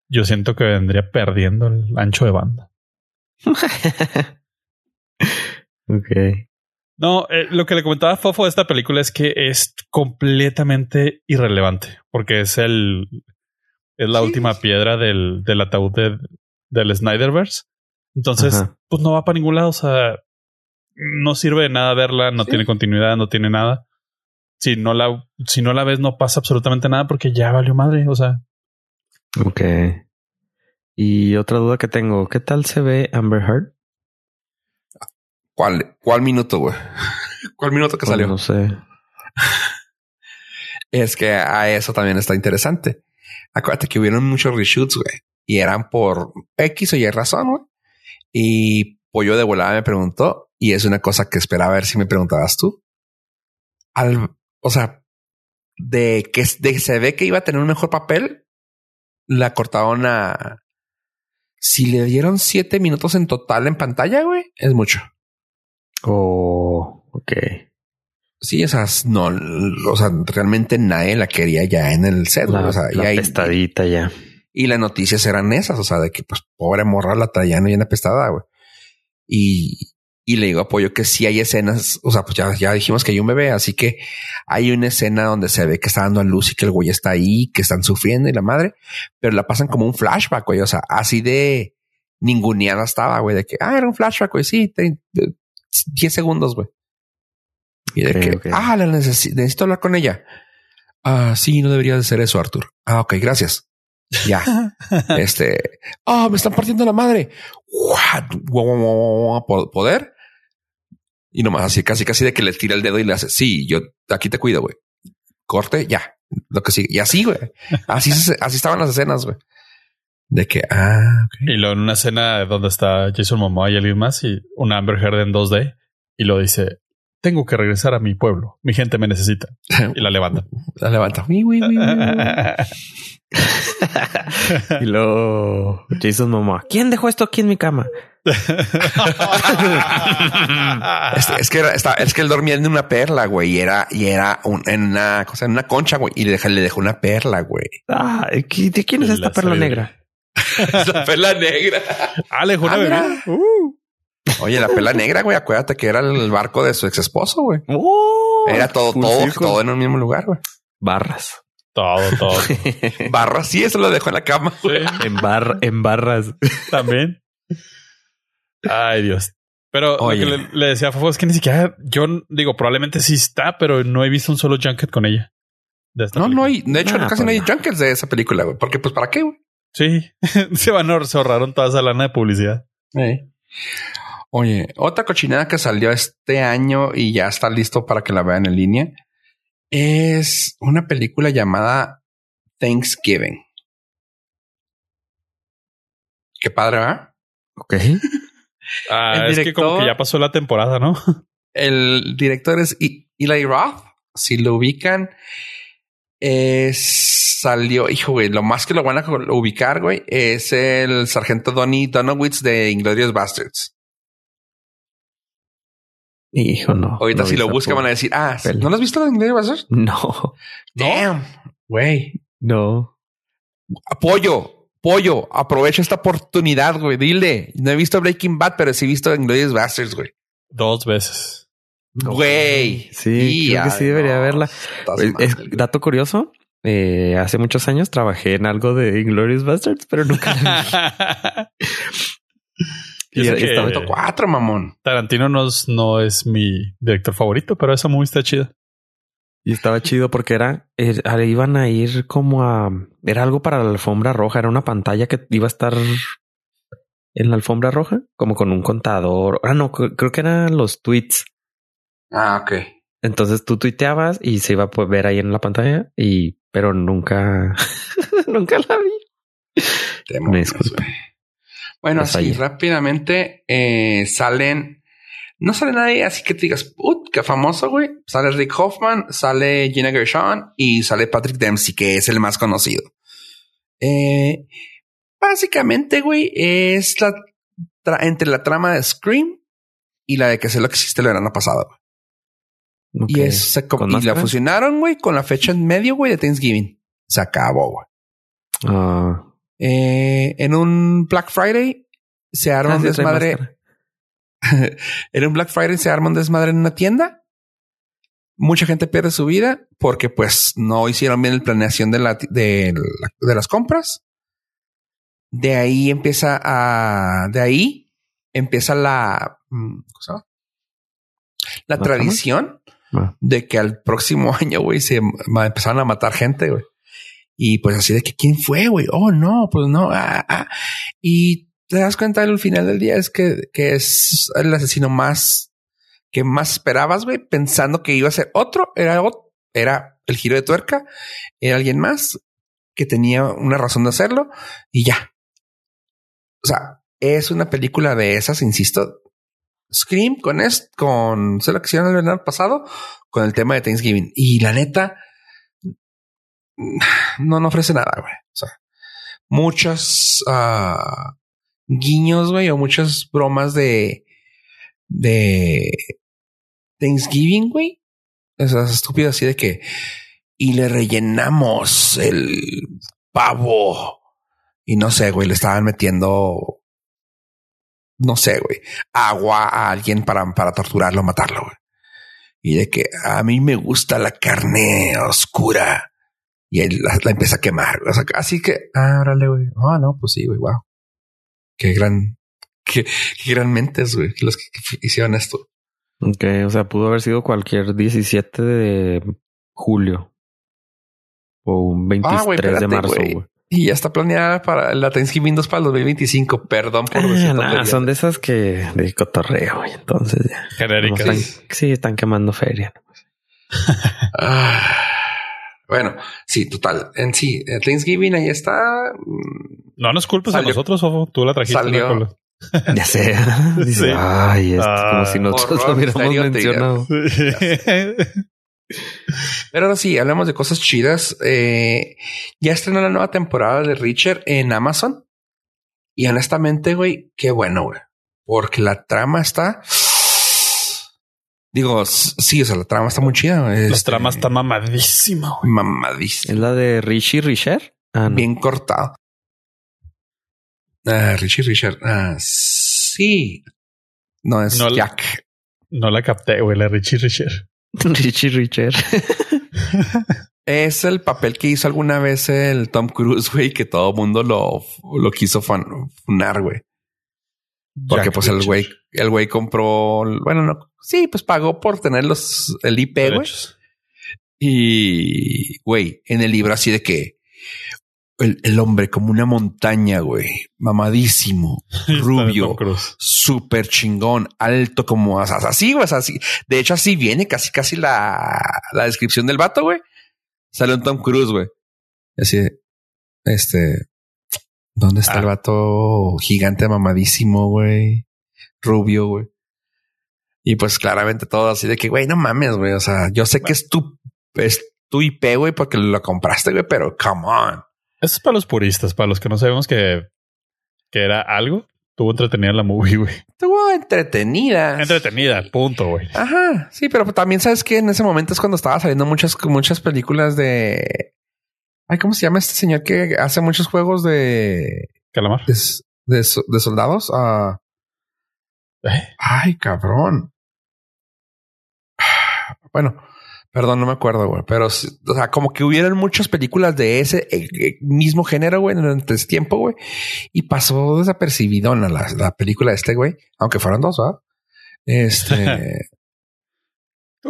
yo siento que vendría perdiendo el ancho de banda. ok. No, eh, lo que le comentaba a Fofo de esta película es que es completamente irrelevante, porque es el es la sí. última piedra del, del ataúd de, del Snyderverse. Entonces, Ajá. pues no va para ningún lado. O sea, no sirve de nada verla, no sí. tiene continuidad, no tiene nada. Si no la, si no la ves, no pasa absolutamente nada porque ya valió madre. O sea. Ok. Y otra duda que tengo, ¿qué tal se ve Amber Heard? ¿Cuál, cuál minuto, güey? ¿Cuál minuto que salió? No sé. es que a eso también está interesante. Acuérdate que hubieron muchos reshoots, güey. Y eran por X o Y razón, güey. Y Pollo de volada me preguntó, y es una cosa que esperaba ver si me preguntabas tú. Al, o sea, de que de, se ve que iba a tener un mejor papel, la cortaron a. Si le dieron siete minutos en total en pantalla, güey, es mucho. Oh, ok. Sí, o sea, no, o sea, realmente nadie la quería ya en el set. La, o sea, la y, ahí- pestadita ya. Y las noticias eran esas, o sea, de que pues pobre morra la traían bien apestada, güey. Y, y le digo apoyo que sí hay escenas, o sea, pues ya, ya dijimos que hay un bebé, así que hay una escena donde se ve que está dando a luz y que el güey está ahí, que están sufriendo y la madre, pero la pasan como un flashback, güey, o sea, así de ninguneada estaba, güey, de que, ah, era un flashback, güey, sí, te- te- 10 segundos, güey. Y de que, ah, la necesi- necesito hablar con ella. Ah, sí, no debería de ser eso, Arthur. Ah, ok, gracias. Ya. este, ah, me están partiendo la madre. ¿Poder? Y nomás así, casi, casi de que le tira el dedo y le hace, sí, yo aquí te cuido, güey. Corte, ya. Lo que sigue. Y así, güey. Así, así estaban las escenas, güey. De que, ah, ok. Y luego en una escena donde está Jason Momoa y alguien más y una Amber Heard en 2D y lo dice, tengo que regresar a mi pueblo. Mi gente me necesita. Y la levanta. La levanta. Uy, uy, uy, uy, uy. y luego Jason Momoa. ¿Quién dejó esto aquí en mi cama? Es que era, está- es que él dormía en una perla, güey, y era, y era un- en una cosa, en una concha, güey, y le, deja- le dejó una perla, güey. Ah, ¿qui- ¿de quién es La esta perla sabiduría. negra? la perla negra. ah, le dejó una Ah, bebida. Uh. Oye, la perla negra, güey, acuérdate que era el barco de su ex esposo, güey. Oh, Era todo, todo, todo en un mismo lugar, güey. Barras. Todo, todo. Barra, sí, eso lo dejó en la cama. Sí, en, bar, en barras. también. Ay, Dios. Pero Oye. lo que le, le decía a Fofo es que ni siquiera yo digo, probablemente sí está, pero no he visto un solo junket con ella. De esta No, no hay, de hecho, Nah, casi no pues hay no. junkets de esa película, güey. Porque, pues, ¿para qué, güey? Sí, se van a se ahorraron toda esa lana de publicidad. Oye, otra cochinada que salió este año y ya está listo para que la vean en línea es una película llamada Thanksgiving. Qué padre, ¿verdad? Ok. Ah, El es que como director- que ya pasó la temporada, ¿no? El director es Eli Roth. Si lo ubican, es, salió, hijo, güey, lo más que lo van a ubicar, güey, es el sargento Donnie Donowitz de Inglorious Bastards. Hijo, no. Ahorita no si lo buscan van a decir, ah. ¿no lo has visto de Inglorious Bastards? No, Damn, güey. no. Pollo, pollo, aprovecha esta oportunidad, güey. Dile, no he visto Breaking Bad, pero sí he visto Inglorious Bastards, güey. Dos veces. Güey. Sí, creo que sí debería no, verla. estás Es- es- mal, güey. dato curioso. eh, hace muchos años trabajé en algo de Inglorious Bastards, pero nunca la vi. Y estaba- cuatro, mamón. Tarantino no es, no es mi director favorito, pero esa movie está chida. Y estaba chido porque era, er- ah, iban a ir como a, era algo para la alfombra roja, era una pantalla que iba a estar en la alfombra roja, como con un contador. Ah, no, cre- creo que eran los tweets. Ah, ok. Entonces tú tuiteabas y se iba a poder ver ahí en la pantalla y, pero nunca, nunca la vi. Demonios, disculpa. güey. Bueno, así rápidamente eh, salen. No sale nadie así que te digas, put, qué famoso, güey. Sale Rick Hoffman, sale Gina Gershon y sale Patrick Dempsey, que es el más conocido. Eh, básicamente, güey, es la tra- entre la trama de Scream y la de que sé lo que hiciste el verano pasado. güey. Y es se co- ¿Con y la fusionaron, güey, con la fecha en medio, güey, de Thanksgiving. Se acabó, güey. Ah, Eh, en un Black Friday se arma ah, un desmadre. en un Black Friday se arma un desmadre en una tienda. Mucha gente pierde su vida porque pues no hicieron bien la planeación de, la, de, la- de las compras. De ahí empieza a... De ahí empieza la... mm, ¿cómo? La ¿La tradición Ah. de que al próximo año, güey, se empezaron a matar gente, güey. Y pues así de que quién fue, güey. Oh, no, pues no. ah, ah. Y te das cuenta al final del día es que, que es el asesino más que más esperabas, güey, pensando que iba a ser otro. Era otro, era el giro de tuerca. Era alguien más que tenía una razón de hacerlo y ya. O sea, es una película de esas, insisto. Scream con esto, con sé lo que hicieron el verano pasado, con el tema de Thanksgiving. Y la neta, no, no ofrece nada, güey. O sea, muchos ah, guiños, güey, o muchas bromas de, de Thanksgiving, güey. Esas estúpidas así de que, y le rellenamos el pavo. Y no sé, güey, le estaban metiendo, no sé, güey, agua a alguien para, para torturarlo, matarlo, güey. Y de que a mí me gusta la carne oscura. Y él la, la empieza a quemar. O sea, así que, ah, órale, güey. Ah, no, pues sí, güey, wow. Qué gran, qué, qué gran mentes, güey, los que, que hicieron esto. Ok, o sea, pudo haber sido cualquier 17 de julio. O un 23 Ah, de espérate, marzo, güey. Y ya está planeada para la Thanksgiving 2 para el 2025. Perdón por decir Ah, nah, son de esas que de cotorreo, güey. Entonces ya. están- sí, están quemando feria. Ah, bueno, sí, total. En sí, eh, Thanksgiving ahí está. Mm, No nos culpes a nosotros, Ofo. Tú la trajiste. Salió-. Ya sé. Dice, Sí. ay, esto, Ah, como si nosotros lo hubiéramos mencionado. Pero ahora sí, hablamos de cosas chidas. Eh, ya estrenó la nueva temporada de Richard en Amazon. Y honestamente, güey, qué bueno, güey. Porque la trama está. Digo, sí, o sea, la trama está muy chida. La este, trama está mamadísima. güey. mamadísima. ¿Es la de Richie Richer? Ah, no. bien cortado. Ah, Richie Richard. Ah, sí. No es No la- Jack. No la capté, güey. La Richie Richer. Richie Richer. Es el papel que hizo alguna vez el Tom Cruise, güey, que todo mundo lo, lo quiso fan- funar, güey. Porque Jack pues el güey, el güey compró, bueno, no, sí, pues pagó por tener los, el IP, güey. Y, güey, en el libro así de que el, el hombre como una montaña, güey, mamadísimo, rubio, súper chingón, alto como así, güey, así. De hecho, así viene casi, casi la, la descripción del vato, güey. Sale un Tom Cruise, güey. Así, este, ¿dónde está Ah. el vato gigante mamadísimo, güey? Rubio, güey. Y pues claramente todo así de que, güey, no mames, güey. O sea, yo sé que es tu, es tu IP, güey, porque lo compraste, güey, pero come on. Eso es para los puristas, para los que no sabemos que, que era algo. Tuvo entretenida la movie, güey. Estuvo entretenida. Entretenida, punto, güey. Ajá, sí, pero también sabes que en ese momento es cuando estaba saliendo muchas, muchas películas de. Ay, ¿cómo se llama este señor que hace muchos juegos de, Calamar. de, de soldados? Ah, Eh, ay, cabrón. Bueno, perdón, no me acuerdo, güey, pero o sea, como que hubieron muchas películas de ese eh, eh, mismo género, güey, durante ese tiempo, güey, y pasó desapercibidona la, la película de este güey, aunque fueron dos, ¿verdad? Este.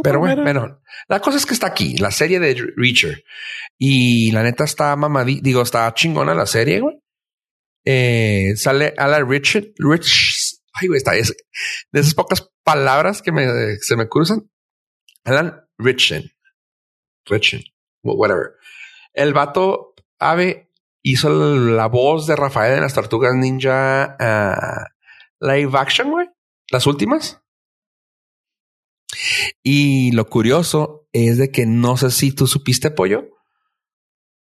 Pero bueno, bueno, la cosa es que está aquí, la serie de Reacher. Y la neta está mamadí, digo, está chingona la serie, güey. Eh, sale Alan Richard, Rich, ay, güey, está, es de esas pocas palabras que me, se me cruzan. Alan Richen, Richen, whatever. El vato Ave hizo la voz de Rafael en las Tortugas Ninja ah, live action, güey. Las últimas. Y lo curioso es de que no sé si tú supiste pollo,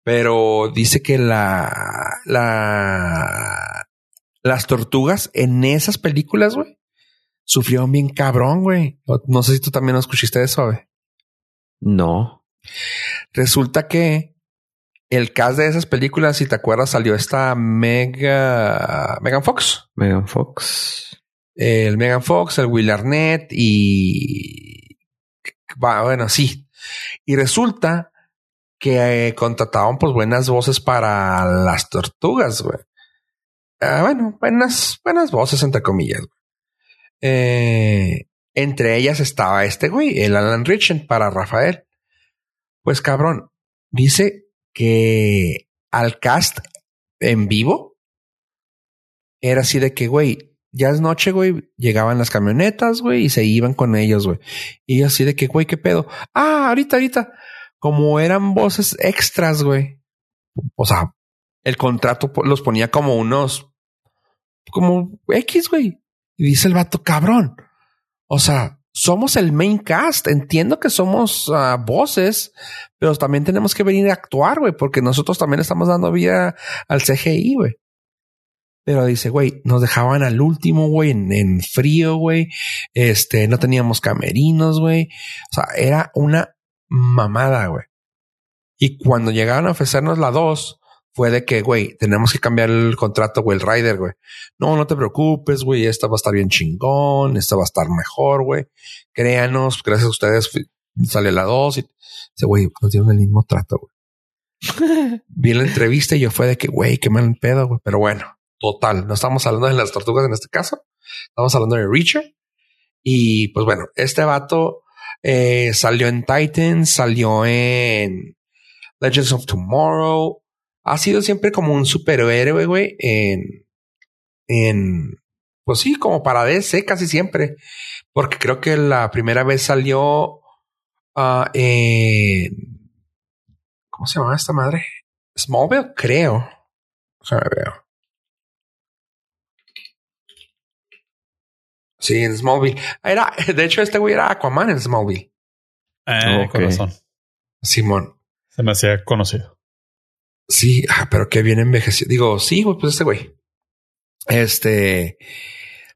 pero dice que la, la, las tortugas en esas películas, güey, sufrieron bien cabrón, güey. No- sé si tú también escuchaste eso, güey. No. Resulta que el cast de esas películas, si te acuerdas, salió esta Mega, Megan Fox. Megan Fox. el Megan Fox, el Will Arnett y bueno, sí. Y resulta que eh, contrataban pues buenas voces para las tortugas, güey. Ah, bueno, buenas, buenas voces entre comillas. güey. Eh, entre ellas estaba este güey, el Alan Richen para Rafael. Pues cabrón, dice que al cast en vivo era así de que, güey, ya es noche, güey, llegaban las camionetas, güey, y se iban con ellos, güey. Y así de que, güey, qué pedo. Ah, ahorita, ahorita. Como eran voces extras, güey. O sea, el contrato los ponía como unos, como X, güey. Y dice el vato, cabrón. O sea, somos el main cast. Entiendo que somos uh, voces, pero también tenemos que venir a actuar, güey, porque nosotros también estamos dando vida al CGI, güey. Pero dice, güey, nos dejaban al último, güey, en, en, frío, güey. Este, no teníamos camerinos, güey. O sea, era una mamada, güey. Y cuando llegaron a ofrecernos la 2, fue de que, güey, tenemos que cambiar el contrato, güey, el rider, güey. No, no te preocupes, güey, esta va a estar bien chingón, esta va a estar mejor, güey. Créanos, gracias a ustedes sale la 2 y dice, güey, nos dieron el mismo trato, güey. Vi la entrevista y yo fue de que, güey, qué mal pedo, güey. Pero bueno, total, no estamos hablando de las tortugas en este caso, estamos hablando de Reacher. Y pues bueno, este vato eh, salió en Titans, salió en Legends of Tomorrow, ha sido siempre como un superhéroe, güey, en, en, pues sí, como para DC casi siempre, porque creo que la primera vez salió uh, en, ¿cómo se llama esta madre? Smallville, creo. O sea, me veo. Sí, en Smallville. Era, de hecho, este güey era Aquaman en Smallville. Eh, okay. razón. Simón. Se me hacía conocido. Sí, pero qué bien envejeció. Digo, sí, pues este güey. Este,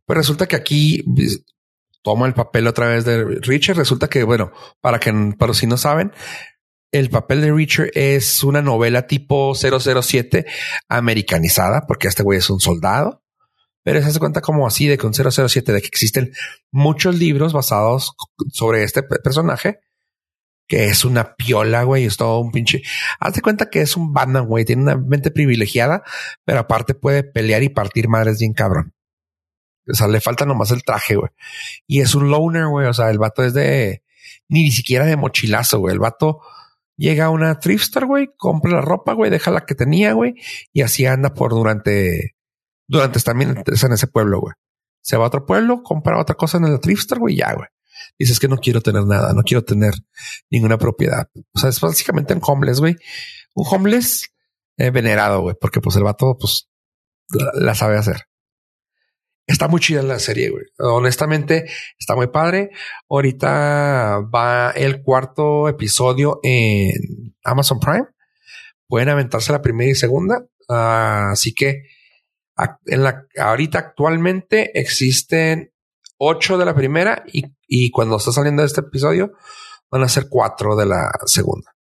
pues resulta que aquí pues, toma el papel otra vez de Richard. Resulta que, bueno, para que, para si no saben, el papel de Richard es una novela tipo 007 americanizada, porque este güey es un soldado. Pero se hace cuenta como así de que un 007, de que existen muchos libros basados sobre este personaje que es una piola, güey, es todo un pinche. Hazte cuenta que es un Batman, güey, tiene una mente privilegiada, pero aparte puede pelear y partir madres bien cabrón. O sea, le falta nomás el traje, güey. Y es un loner, güey. O sea, el vato es de ni siquiera de mochilazo, güey. El vato llega a una thrift güey, compra la ropa, güey, deja la que tenía, güey, y así anda por durante, durante también en ese pueblo, güey. Se va a otro pueblo, compra otra cosa en el thrift güey, ya, güey dices que no quiero tener nada, no quiero tener ninguna propiedad. O sea, es básicamente un homeless, güey. Un homeless eh, venerado, güey, porque pues el vato, pues la, sabe hacer. Está muy chida la serie, güey. Honestamente, está muy padre. Ahorita va el cuarto episodio en Amazon Prime. Pueden aventarse la primera y segunda. Así que en la, ahorita actualmente existen ocho de la primera y, y cuando está saliendo este episodio van a ser cuatro de la segunda.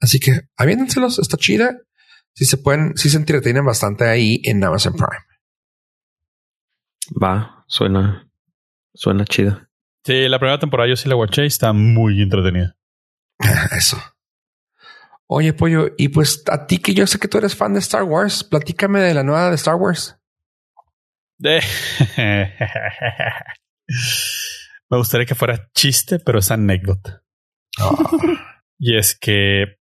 Así que aviéntenselos, está chida. Si se pueden, si se entretienen bastante ahí en Amazon Prime. Va, suena, suena chida. Sí, la primera temporada yo sí la watché y está muy entretenida. Eso. Oye, pollo, y pues a ti que yo sé que tú eres fan de Star Wars, platícame de la nueva de Star Wars. Me gustaría que fuera chiste, pero es anécdota. Ah. Y es que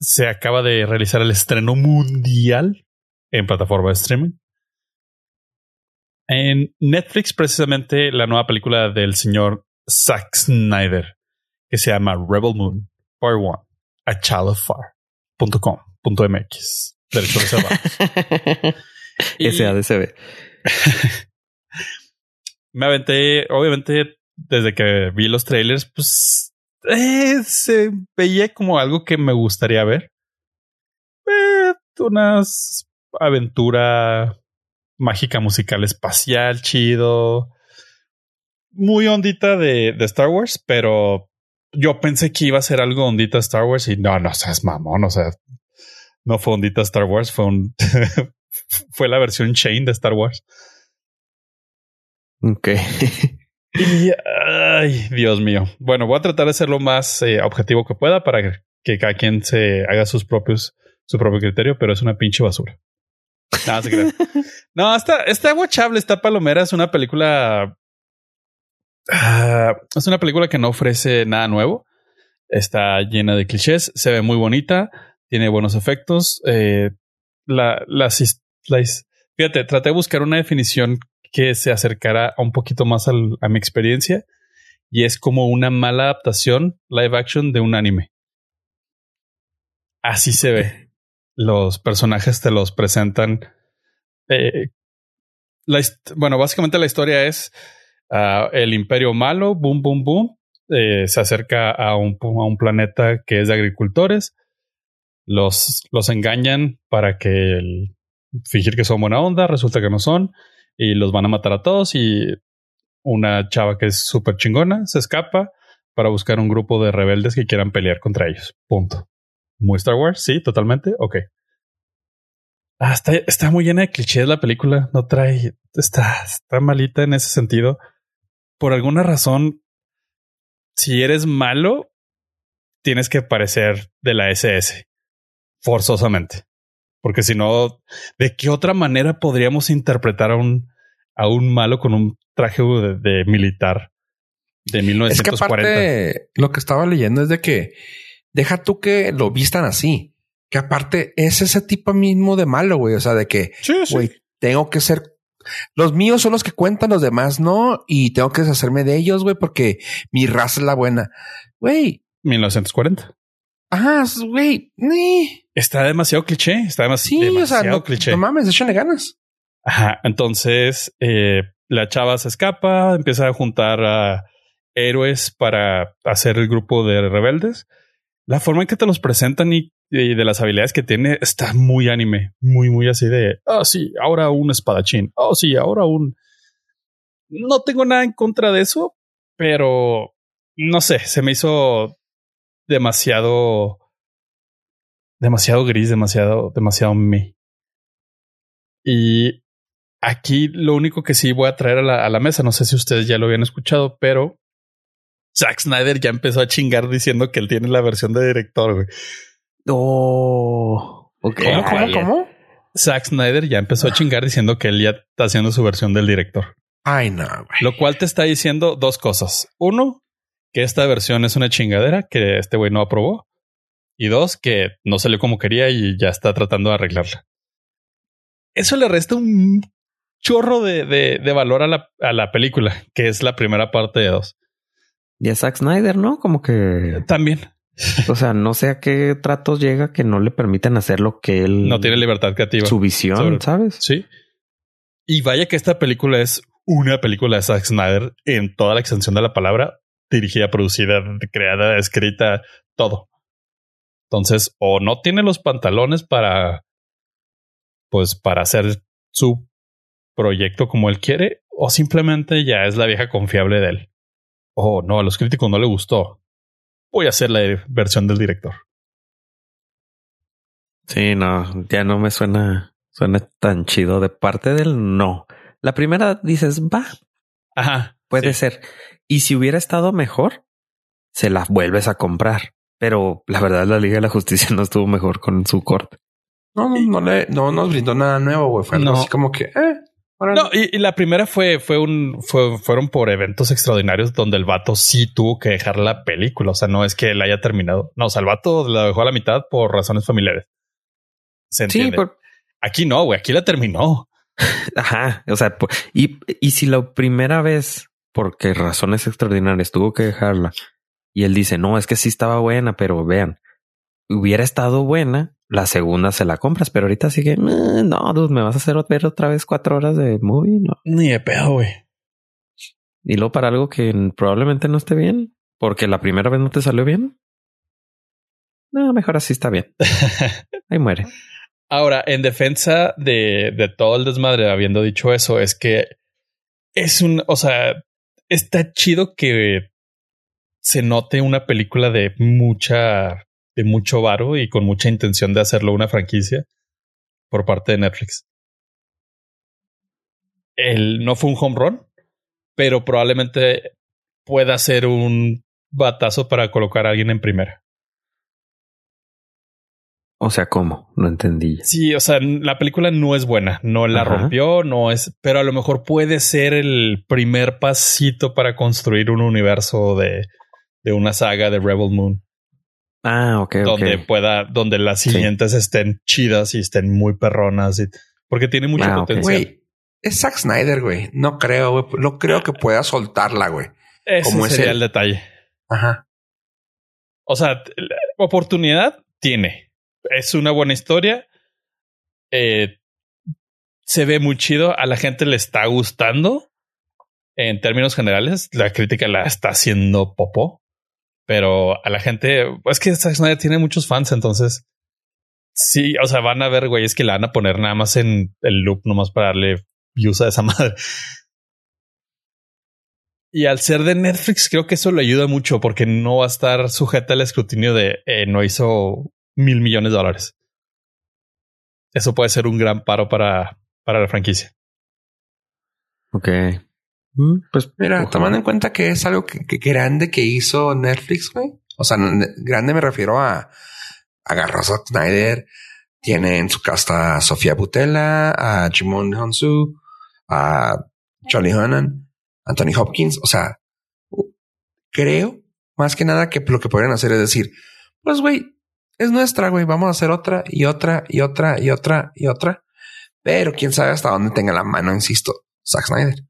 se acaba de realizar el estreno mundial en plataforma de streaming. En Netflix, precisamente, la nueva película del señor Zack Snyder, que se llama Rebel Moon, Part One, a child of fire.com.mx. Derecho reservado. SADCB. me aventé, obviamente, desde que vi los trailers, pues eh, se veía como algo que me gustaría ver. Eh, unas aventura mágica musical espacial, chido. Muy ondita de, Star Wars, pero yo pensé que iba a ser algo ondita Star Wars y no, no seas mamón, o sea, no fue ondita Star Wars, fue un fue la versión chain de Star Wars. Ok. y, ay, Dios mío. Bueno, voy a tratar de ser lo más eh, objetivo que pueda para que cada quien se haga sus propios, su propio criterio, pero es una pinche basura. No, se no, está, está watchable, está palomera, es una película. Ah, es una película que no ofrece nada nuevo. Está llena de clichés, se ve muy bonita, tiene buenos efectos. Eh, la, las, fíjate, traté de buscar una definición que se acercara un poquito más a mi experiencia y es como una mala adaptación live action de un anime. Así se ve. Los personajes te los presentan. Eh, bueno, básicamente la historia es Ah, el imperio malo, boom, boom, boom, eh, se acerca a un, a un planeta que es de agricultores. Los, los engañan para que el, fingir que son buena onda, resulta que no son, y los van a matar a todos. Y una chava que es súper chingona se escapa para buscar un grupo de rebeldes que quieran pelear contra ellos. Punto. Muy Star Wars, sí, totalmente. Ok. Ah, está, está muy llena de clichés la película. No trae. Está, está malita en ese sentido por alguna razón, si eres malo, tienes que parecer de la SS forzosamente. Porque si no, ¿de qué otra manera podríamos interpretar a un, a un malo con un traje de, militar de 1940? Es que aparte, lo que estaba leyendo es de que deja tú que lo vistan así. Que aparte es ese tipo mismo de malo, güey. O sea, de que, güey, tengo que ser los míos son los que cuentan, los demás no, y tengo que deshacerme de ellos, güey, porque mi raza es la buena. Güey. 1940. Ajá, güey. Está demasiado cliché. Está demasiado, sí, o sea, no, cliché. No mames, échale ganas. Ajá. Entonces, eh, la chava se escapa, empieza a juntar a héroes para hacer el grupo de rebeldes. La forma en que te los presentan y y de las habilidades que tiene está muy anime, muy, muy así de, ah, sí, ahora un espadachín, oh, sí, ahora un... No tengo nada en contra de eso, pero no sé, se me hizo demasiado, demasiado gris, demasiado, demasiado me. Y aquí lo único que sí voy a traer a la, a la mesa, no sé si ustedes ya lo habían escuchado, pero Zack Snyder ya empezó a chingar diciendo que él tiene la versión de director, güey. Oh, okay. ¿Cómo, cómo, cómo? Zack Snyder ya empezó a chingar diciendo que él ya está haciendo su versión del director. Ay, no, Lo cual te está diciendo dos cosas. Uno, que esta versión es una chingadera que este güey no aprobó. Y dos, que no salió como quería y ya está tratando de arreglarla. Eso le resta un chorro de, de, valor a la, a la, película, que es la primera parte de dos. Y a Zack Snyder, ¿no? Como que... También. O sea, no sé a qué tratos llega que no le permiten hacer lo que él... No tiene libertad creativa. Su visión, ¿sabes? Sí. Y vaya que esta película es una película de Zack Snyder en toda la extensión de la palabra, dirigida, producida, creada, escrita, todo. Entonces, o no tiene los pantalones para, pues, para hacer su proyecto como él quiere, o simplemente ya es la vieja confiable de él. O no, a los críticos no le gustó voy a hacer la versión del director. Sí, no, ya no me suena, suena tan chido de parte del no. La primera dices, va. Ajá. Puede ser. Y si hubiera estado mejor, se la vuelves a comprar. Pero la verdad, la Liga de la Justicia no estuvo mejor con su corte. No, no, no, le, no nos brindó nada nuevo, güey. Fue no. así como que, eh, no, y, la primera fue, fue un, fue, fueron por eventos extraordinarios donde el vato sí tuvo que dejar la película. O sea, no es que él haya terminado. No, o sea, el vato la dejó a la mitad por razones familiares. ¿Se entiende? Sí, Aquí no, güey, aquí la terminó. Ajá. O sea, y, y si la primera vez, porque razones extraordinarias, tuvo que dejarla y él dice, no, es que sí estaba buena, pero vean, hubiera estado buena la segunda se la compras, pero ahorita sigue, no, dude, me vas a hacer ver otra vez cuatro horas de movie, no. Ni de pedo, güey. Y luego para algo que probablemente no esté bien, porque la primera vez no te salió bien. No, mejor así está bien. Ahí muere. Ahora, en defensa de, de todo el desmadre, habiendo dicho eso, es que es un, o sea, está chido que se note una película de mucha de mucho varo y con mucha intención de hacerlo una franquicia por parte de Netflix. El, no fue un home run, pero probablemente pueda ser un batazo para colocar a alguien en primera. O sea, ¿cómo? No entendí. Sí, o sea, la película no es buena, no la rompió, no es, pero a lo mejor puede ser el primer pasito para construir un universo de, de una saga de Rebel Moon. Ah, ok. Donde pueda, donde las siguientes estén chidas y estén muy perronas. Y, porque tiene mucho ah, potencial. Güey, es Zack Snyder, güey. No creo, güey. No creo que pueda soltarla, güey. Ese Como sería el... detalle. Ajá. O sea, oportunidad tiene. Es una buena historia. Eh, se ve muy chido. A la gente le está gustando. en términos generales, la crítica la está haciendo popó, pero a la gente, es que Zack Snyder tiene muchos fans, entonces sí, o sea, van a ver güeyes que la van a poner nada más en el loop, nomás para darle views a esa madre. Y al ser de Netflix, creo que eso le ayuda mucho porque no va a estar sujeta al escrutinio de eh, no hizo mil millones de dólares. Eso puede ser un gran paro para, para la franquicia. Ok. Pues Mira, ojalá. tomando en cuenta que es algo que, que grande que hizo Netflix, güey. O sea, grande me refiero a agarró a Snyder, tiene en su casta a Sofía Butella, a Jimon Hansu, a Charlie Hunnam, Anthony Hopkins. O sea, creo más que nada que lo que podrían hacer es decir, pues güey, es nuestra, güey, vamos a hacer otra y otra y otra y otra y otra. Pero quién sabe hasta dónde tenga la mano, insisto, Zack Snyder.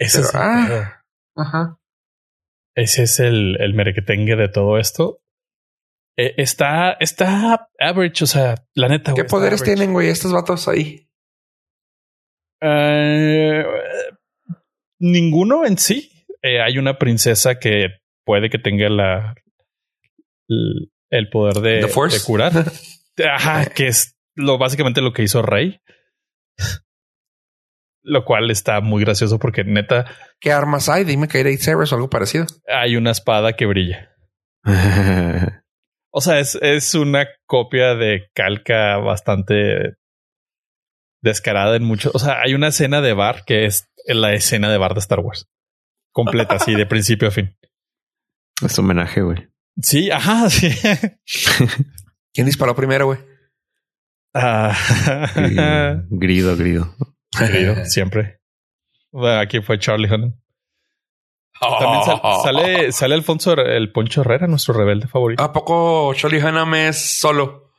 Ese Pero, es el ah. Ajá. Ese es el, el merequetengue de todo esto. Eh, está, está average, o sea, la neta. ¿Qué poderes average. tienen, güey, estos vatos ahí? Eh, ninguno en sí. Eh, hay una princesa que puede que tenga la el, poder de curar. Ajá, que es lo básicamente lo que hizo Rey. Lo cual está muy gracioso porque neta ¿Qué armas hay? Dime que hay lightsabers o algo parecido. hay una espada que brilla. O sea, es, es una copia de calca bastante descarada en muchos. O sea, hay una escena de bar que es la escena de bar de Star Wars. Completa, así, de principio a fin. es homenaje, güey. Sí, ajá, sí. ¿Quién disparó primero, güey? Ah, Grido, grido. Querido, siempre. Aquí fue Charlie Hunnam. También sal- sale, sale Alfonso el Poncho Herrera, nuestro rebelde favorito. ¿A poco Charlie Hunnam es solo?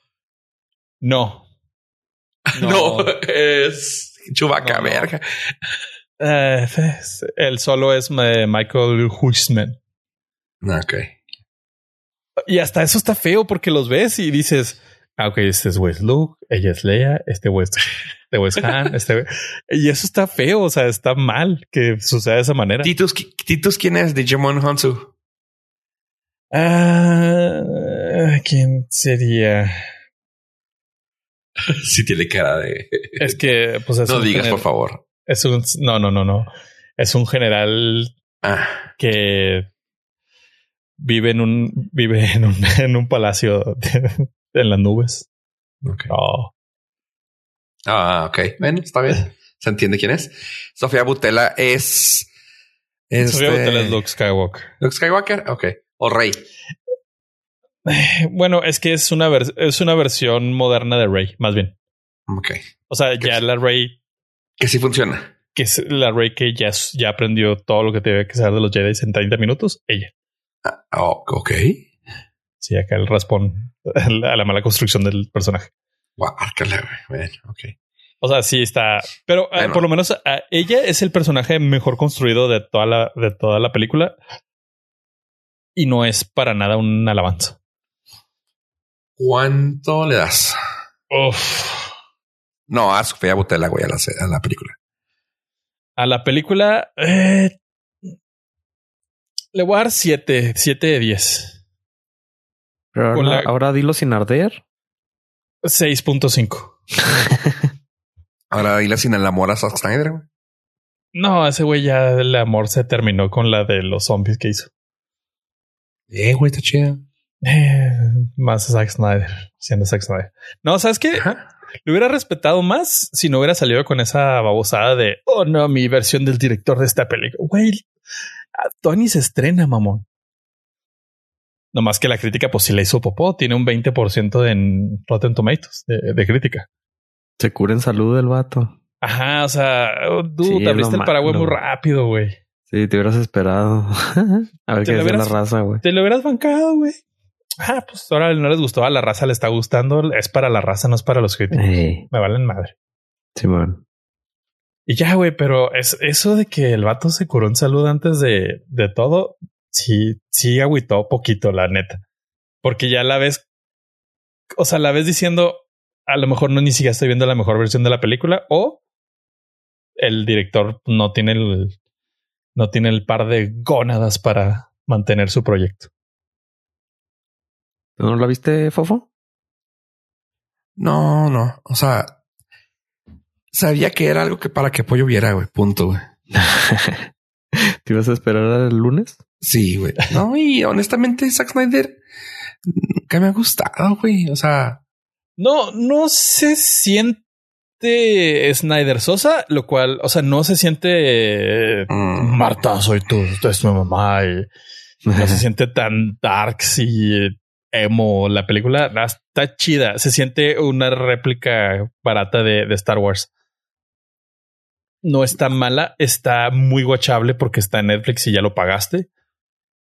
No. No, es Chubaca, No, no. verga. Eh, el solo es eh, Michael Huisman. Ok. Y hasta eso está feo porque los ves y dices, ah, ok, este es Wes Luke, ella es Leia, este Wes, este Wes Han, este y eso está feo. O sea, está mal que suceda de esa manera. Titus, Titus, ¿quién es? Digimon Hansu. Ah, ¿quién sería? Sí tiene cara de... Es que, pues, es no digas, por favor. Es un, no, no, no, no. Es un general Ah, que vive en un, vive en un, en un palacio de- en las nubes. ok. Oh, Ah, ok. Bueno, está bien. Se entiende quién es. Sofía Butela es... Este... Sofía Boutella es Luke Skywalker. Luke Skywalker. Ok. O Rey. Bueno, es que es una, es una versión moderna de Rey, más bien. Ok. O sea, ya la Rey, Que sí funciona. que es la Rey que ya, ya aprendió todo lo que tiene que saber de los Jedi en 30 minutos, ella. Ah, oh, ok. Sí, acá el raspón a la mala construcción del personaje. Guárcala, güey. Ok. O sea, sí está, pero ah, por lo menos ah, ella es el personaje mejor construido de toda la, de toda la película y no es para nada un alabanza. ¿Cuánto le das? Uf. No, a Sofía Butela, güey, a la, a la película. A la película eh, le voy a dar 7, 7 de 10, Pero ahora, la- ahora dilo sin arder. 6.5. Ahora dile sin el amor a Zack Snyder, güey. No, ese güey ya el amor se terminó con la de los zombies que hizo. Eh, güey, está chida. Eh, más Zack Snyder, siendo Zack Snyder. No, ¿sabes qué? Ajá. Lo hubiera respetado más si no hubiera salido con esa babosada de, oh no, mi versión del director de esta película. Güey, Tony se estrena, mamón. No más que la crítica, pues si le hizo popó, tiene un 20% en Rotten Tomatoes de, de crítica. Se cura en salud el vato. Ajá, o sea, oh, dude, Sí, abriste el paraguas muy rápido, güey. Sí, te hubieras esperado. a ver qué decía la raza, güey. Te lo hubieras bancado, güey. Ah, pues ahora no les gustó, a la raza le está gustando. Es para la raza, no es para los críticos. Me valen madre. Simón. Y ya, güey, pero es eso de que el vato se curó en salud antes de, de todo. Sí, sí agüitó poquito, la neta. Porque ya la ves, o sea, la ves diciendo, a lo mejor no ni siquiera estoy viendo la mejor versión de la película o el director no tiene el, no tiene el par de gónadas para mantener su proyecto. ¿No la viste, Fofo? No, no. O sea, sabía que era algo que para que Pollo viera, güey. Punto, güey. ¿Te ibas a esperar el lunes? Sí, güey. No, y honestamente, Zack Snyder nunca me ha gustado, güey. O sea, no, no se siente Snyder Sosa, lo cual, o sea, no se siente Mm. Marta, soy tú, tú eres mi mamá y no se siente tan darks y emo. La película no, está chida. Se siente una réplica barata de, de Star Wars. No está mala, está muy watchable porque está en Netflix y ya lo pagaste.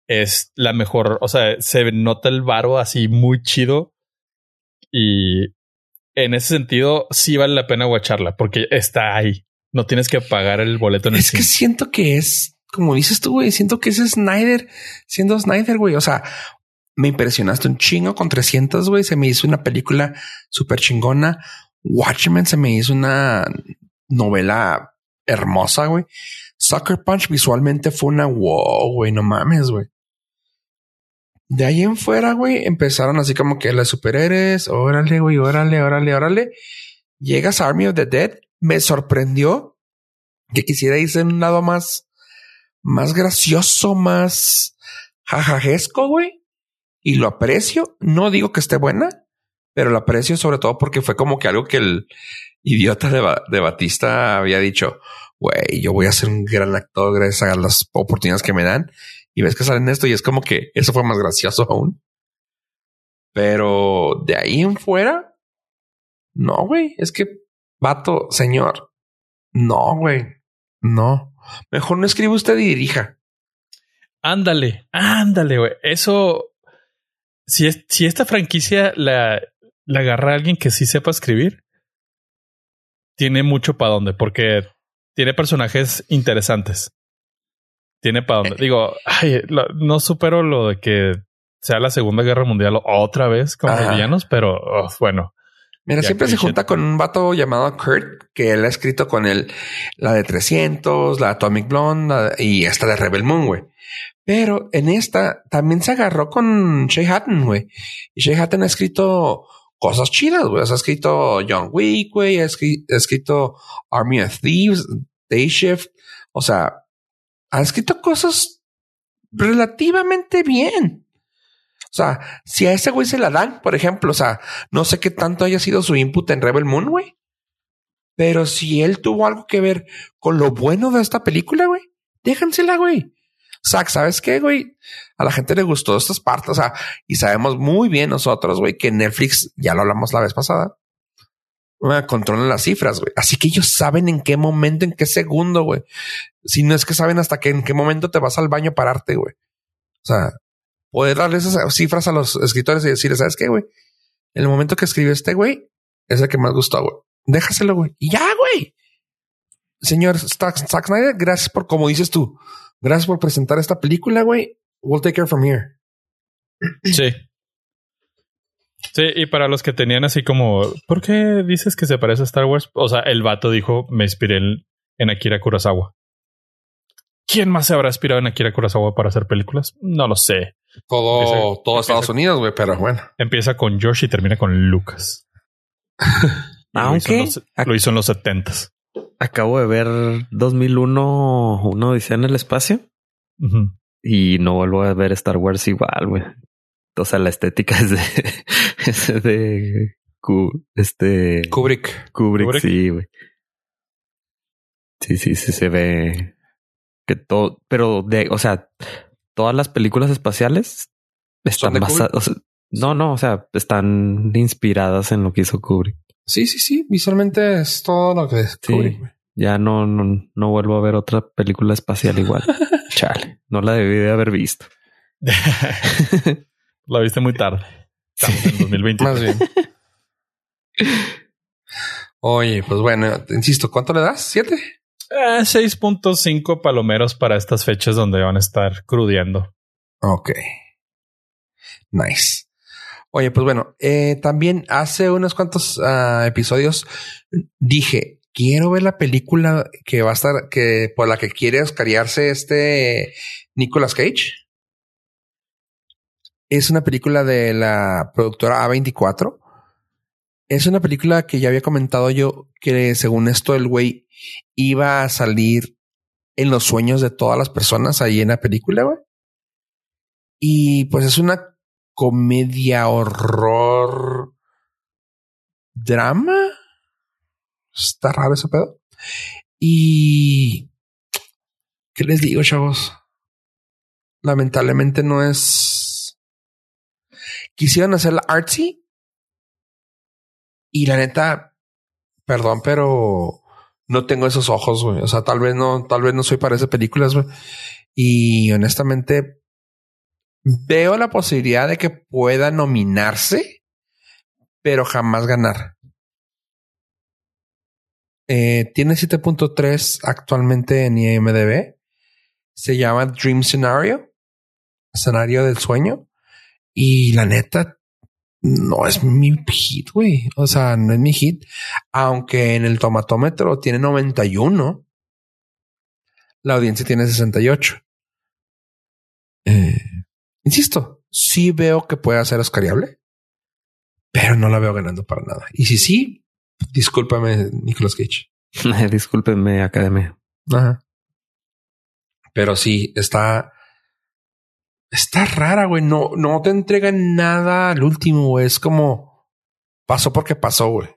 Es la mejor, o sea, se nota el varo así muy chido y en ese sentido sí vale la pena watcharla porque está ahí. No tienes que pagar el boleto en el es que siento que es, como dices tú, güey, siento que es Snyder siendo Snyder, güey. O sea, me impresionaste un chingo con 300, güey. Se me hizo una película súper chingona. Watchmen se me hizo una novela hermosa, güey. Sucker Punch visualmente fue una wow, güey, no mames, güey. De ahí en fuera, güey, empezaron así como que las superhéroes, órale, güey, órale, órale, órale. Llegas a Army of the Dead, me sorprendió que quisiera irse en un lado más, más gracioso, más jajajesco, güey. Y lo aprecio. No digo que esté buena, pero lo aprecio sobre todo porque fue como que algo que el idiota de, de Batista había dicho, güey, yo voy a ser un gran actor gracias a las oportunidades que me dan. Y ves que salen esto y es como que eso fue más gracioso aún. Pero de ahí en fuera, no, güey, es que, vato, señor, no, güey, no. Mejor no escriba usted y dirija. Ándale, ándale, güey. Eso, si, es, si esta franquicia la, la agarra alguien que sí sepa escribir, tiene mucho para dónde, porque tiene personajes interesantes. Tiene para dónde. Digo, ay, no supero lo de que sea la Segunda Guerra Mundial otra vez con los Ajá. villanos, pero oh, bueno. Mira, siempre se junta con un vato llamado Kurt, que él ha escrito con él la de 300, la Atomic Blonde la- y esta de Rebel Moon, güey. Pero en esta también se agarró con Shay Hatton, güey. Y Shay Hatton ha escrito cosas chidas, güey. O sea, ha escrito John Wick, güey. Ha escrito Army of Thieves, Day Shift. O sea, ha escrito cosas relativamente bien. O sea, si a ese güey se la dan, por ejemplo, o sea, no sé qué tanto haya sido su input en Rebel Moon, güey. Pero si él tuvo algo que ver con lo bueno de esta película, güey, déjansela, güey. Zack, ¿sabes qué, güey? A la gente le gustó estas partes, o sea, y sabemos muy bien nosotros, güey, que Netflix, ya lo hablamos la vez pasada, controlan las cifras, güey. Así que ellos saben en qué momento, en qué segundo, güey. Si no es que saben hasta que en qué momento te vas al baño a pararte, güey. O sea, poder darle esas cifras a los escritores y decirles, ¿sabes qué, güey? El momento que escribió este güey, es el que más gustó, güey. Déjaselo, güey. Y ya, güey. Señor Zack Snyder, gracias por, como dices tú, gracias por presentar esta película, güey. We'll take her from here. Sí. Sí, y para los que tenían así como, ¿por qué dices que se parece a Star Wars? O sea, el vato dijo, me inspiré en, Akira Kurosawa. ¿Quién más se habrá inspirado en Akira Kurosawa para hacer películas? No lo sé. Todo, Empieza- todo Estados Unidos, güey, pero bueno. Empieza con George y termina con Lucas. Y lo hizo en Aunque los- lo hizo en los setentas. acabo de ver 2001, uno dice en el espacio y no vuelvo a ver Star Wars igual, güey. O sea, la estética es de, es de Ku- este Kubrick. Kubrick, Kubrick. sí, güey. Sí, sí, sí se ve que todo, pero de, o sea, todas las películas espaciales están basadas, o sea, no, no, o sea, están inspiradas en lo que hizo Kubrick. Sí, sí, sí. Visualmente es todo lo que es. Kubrick. Ya no, no, no vuelvo a ver otra película espacial igual. Chale, no la debí de haber visto. La viste muy tarde. Estamos en 2020. Más bien. Oye, pues bueno, insisto, ¿cuánto le das? ¿Siete? Eh, 6.5 palomeros para estas fechas donde van a estar crudeando. Ok. Nice. Oye, pues bueno, eh, también hace unos cuantos ah, episodios dije, quiero ver la película que va a estar, que por la que quiere oscariarse este Nicolas Cage. Es una película de la productora A24. Es una película que ya había comentado yo que según esto el güey iba a salir en los sueños de todas las personas ahí en la película, güey. Y pues es una comedia, horror, drama. Está raro ese pedo. Y ¿qué les digo, chavos? Lamentablemente no es. Quisieron hacerla artsy. Y la neta, perdón, pero no tengo esos ojos, güey. O sea, tal vez no, tal vez no soy para esas películas, güey. Y honestamente, veo la posibilidad de que pueda nominarse, pero jamás ganar. Eh, tiene 7.3 actualmente en IMDb. Se llama Dream Scenario, escenario del sueño. Y la neta, no es mi hit, güey. O sea, no es mi hit. Aunque en el tomatómetro tiene 91. La audiencia tiene 68. Eh, insisto, sí veo que puede ser oscariable, pero no la veo ganando para nada. Y si sí, discúlpame, Nicolas Cage. Discúlpenme, Academia. Ajá. Pero sí, está Está rara, güey. No, no te entregan nada al último, güey. Es como pasó porque pasó, güey.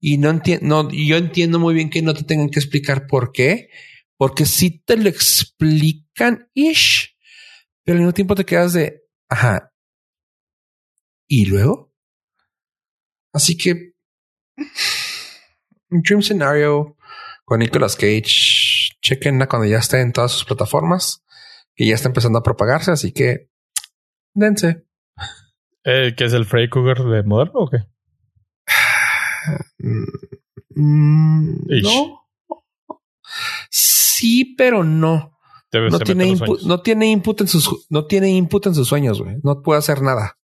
Y no entiendo, yo entiendo muy bien que no te tengan que explicar por qué, porque si te lo explican, ish, pero al mismo tiempo te quedas de, ajá. Y luego, así que, Dream Scenario con Nicolas Cage, chequenla cuando ya esté en todas sus plataformas que ya está empezando a propagarse, así que dense. Eh, ¿Qué es el Freddy Cougar de moderno o qué? Mm, no. Sí, pero no. no tiene, input, no tiene input en sus no tiene input en sus sueños, güey. No puede hacer nada.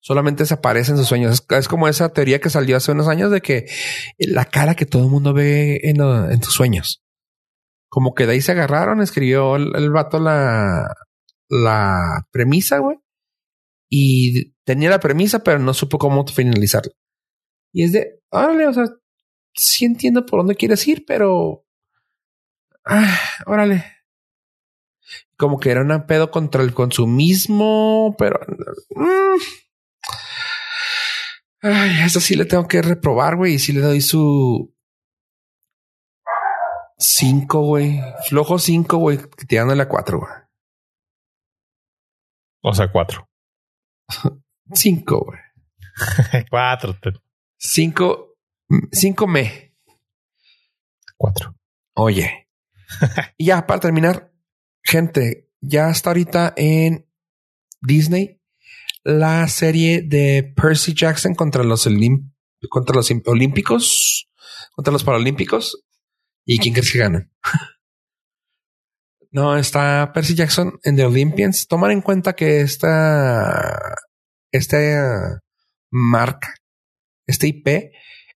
Solamente se aparece en sus sueños. Es, como esa teoría que salió hace unos años de que la cara que todo el mundo ve en, en tus sueños como que de ahí se agarraron, escribió el, vato la, la premisa, güey. Y tenía la premisa, pero no supo cómo finalizarla. Y es de, órale, o sea, sí entiendo por dónde quieres ir, pero... Ah, órale. Como que era un pedo contra el consumismo, pero... Mm. Ay, eso sí le tengo que reprobar, güey. Y sí le doy su, Cinco, güey. Flojo cinco, güey. Tirándole a cuatro, güey. O sea, cuatro. cinco, güey. cuatro. Cinco. Cinco me. Cuatro. Oye. y ya, para terminar, gente, ya está ahorita en Disney la serie de Percy Jackson contra los, contra los olímpicos, contra los paralímpicos. ¿Y quién crees que gana? no, está Percy Jackson en The Olympians. Tomar en cuenta que esta, esta marca, este IP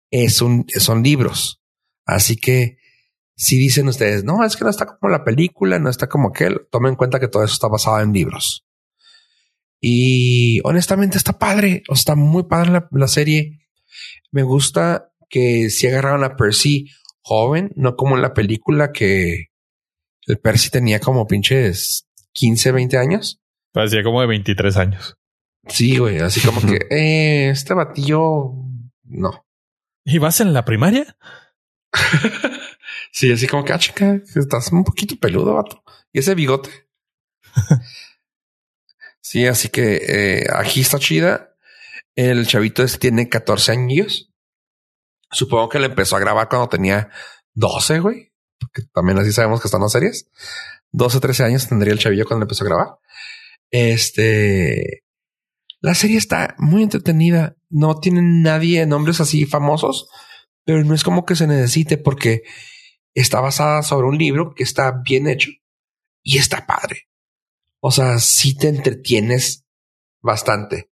es un, son libros. Así que si dicen ustedes, no, es que no está como la película, no está como aquel, tomen en cuenta que todo eso está basado en libros. Y honestamente está padre, está muy padre la, la serie. Me gusta que si agarraron a Percy joven, no como en la película que el Percy tenía como pinches 15, 20 años. Parecía como de 23 años. Sí, güey, así como que eh, este batillo no. ¿Y vas en la primaria? sí, así como que, ah, chica, estás un poquito peludo, vato. Y ese bigote. sí, así que eh, aquí está chida. El chavito este tiene 14 años. Supongo que le empezó a grabar cuando tenía 12, güey. Porque también así sabemos que están las series. 12, 13 años tendría el chavillo cuando empezó a grabar. Este. La serie está muy entretenida. No tiene nadie nombres así famosos, pero no es como que se necesite porque está basada sobre un libro que está bien hecho y está padre. O sea, sí te entretienes bastante.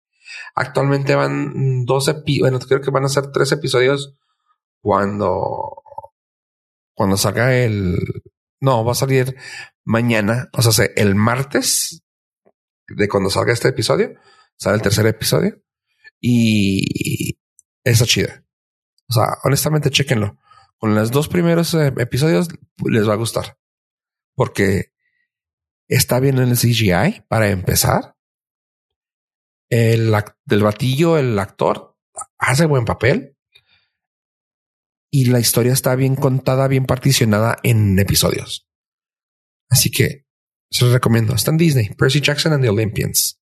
Actualmente van 12, bueno, creo que van a ser tres episodios cuando, cuando salga el, no, va a salir mañana, o sea, el martes de cuando salga este episodio, sale el tercer episodio y está chida. O sea, honestamente, chequenlo. Con los dos primeros eh, episodios les va a gustar porque está bien en el CGI para empezar. El del batillo, el actor hace buen papel y la historia está bien contada, bien particionada en episodios. Así que se los recomiendo. Está en Disney, Percy Jackson and the Olympians.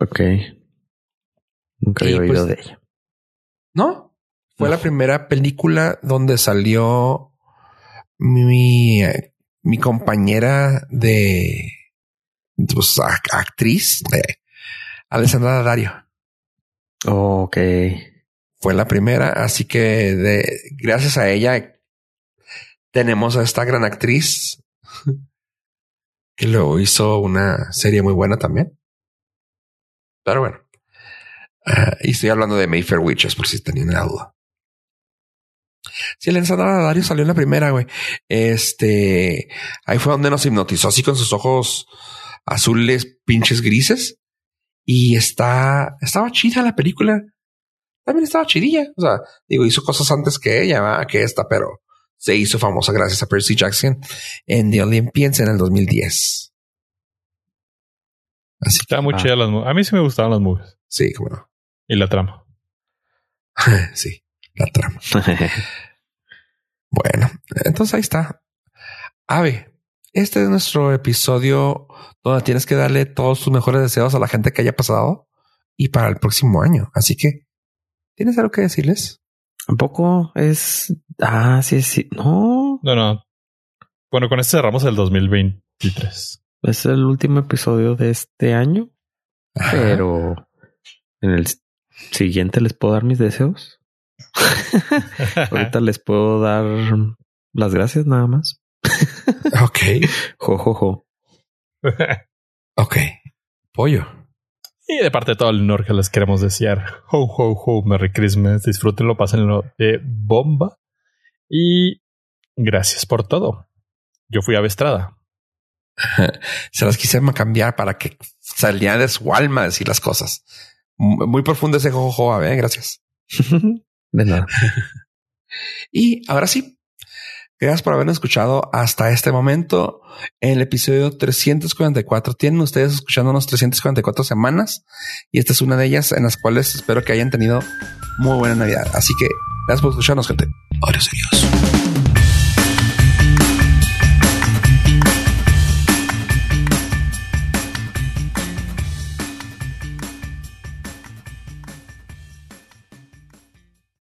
Ok. Nunca había oído pues, de ella. No, fue la primera película donde salió mi, mi compañera de pues, actriz, de Alessandra Dario. ok. Fue la primera, así que gracias a ella tenemos a esta gran actriz que luego hizo una serie muy buena también. Pero bueno. Ah, y estoy hablando de Mayfair Witches, por si tenían la duda. Si el Dario salió en la primera, güey. Este ahí fue donde nos hipnotizó así con sus ojos azules, pinches grises. Y está, estaba chida la película. También estaba chidilla. O sea, digo, hizo cosas antes que ella, que esta, pero se hizo famosa gracias a Percy Jackson en The Olympians en el 2010. Así Estaba muy chida las A mí sí me gustaban las movies. Sí, cómo no. Y la trama. sí la trama. bueno, entonces ahí está. Ave, este es nuestro episodio donde tienes que darle todos tus mejores deseos a la gente que haya pasado y para el próximo año. Así que, ¿tienes algo que decirles? Un poco es... Ah, sí, sí. No. No, no. Bueno, con este cerramos el 2023. Es el último episodio de este año. Pero en el siguiente les puedo dar mis deseos. Ahorita les puedo dar las gracias nada más. ok. Jo, jo, jo. ok. Pollo. Y de parte de todo el honor que les queremos desear. Ho, ho, ho. Merry Christmas. Disfrútenlo, pásenlo de bomba. Y gracias por todo. Yo fui a Vestrada. Se las quise cambiar para que saliera de su alma decir las cosas. Muy profundo ese jojo, ¿eh? gracias. De nada. y ahora sí, gracias por habernos escuchado hasta este momento. En el episodio 344 tienen ustedes escuchándonos 344 semanas y esta es una de ellas en las cuales espero que hayan tenido muy buena Navidad. Así que gracias por escucharnos, gente. Adiós, adiós.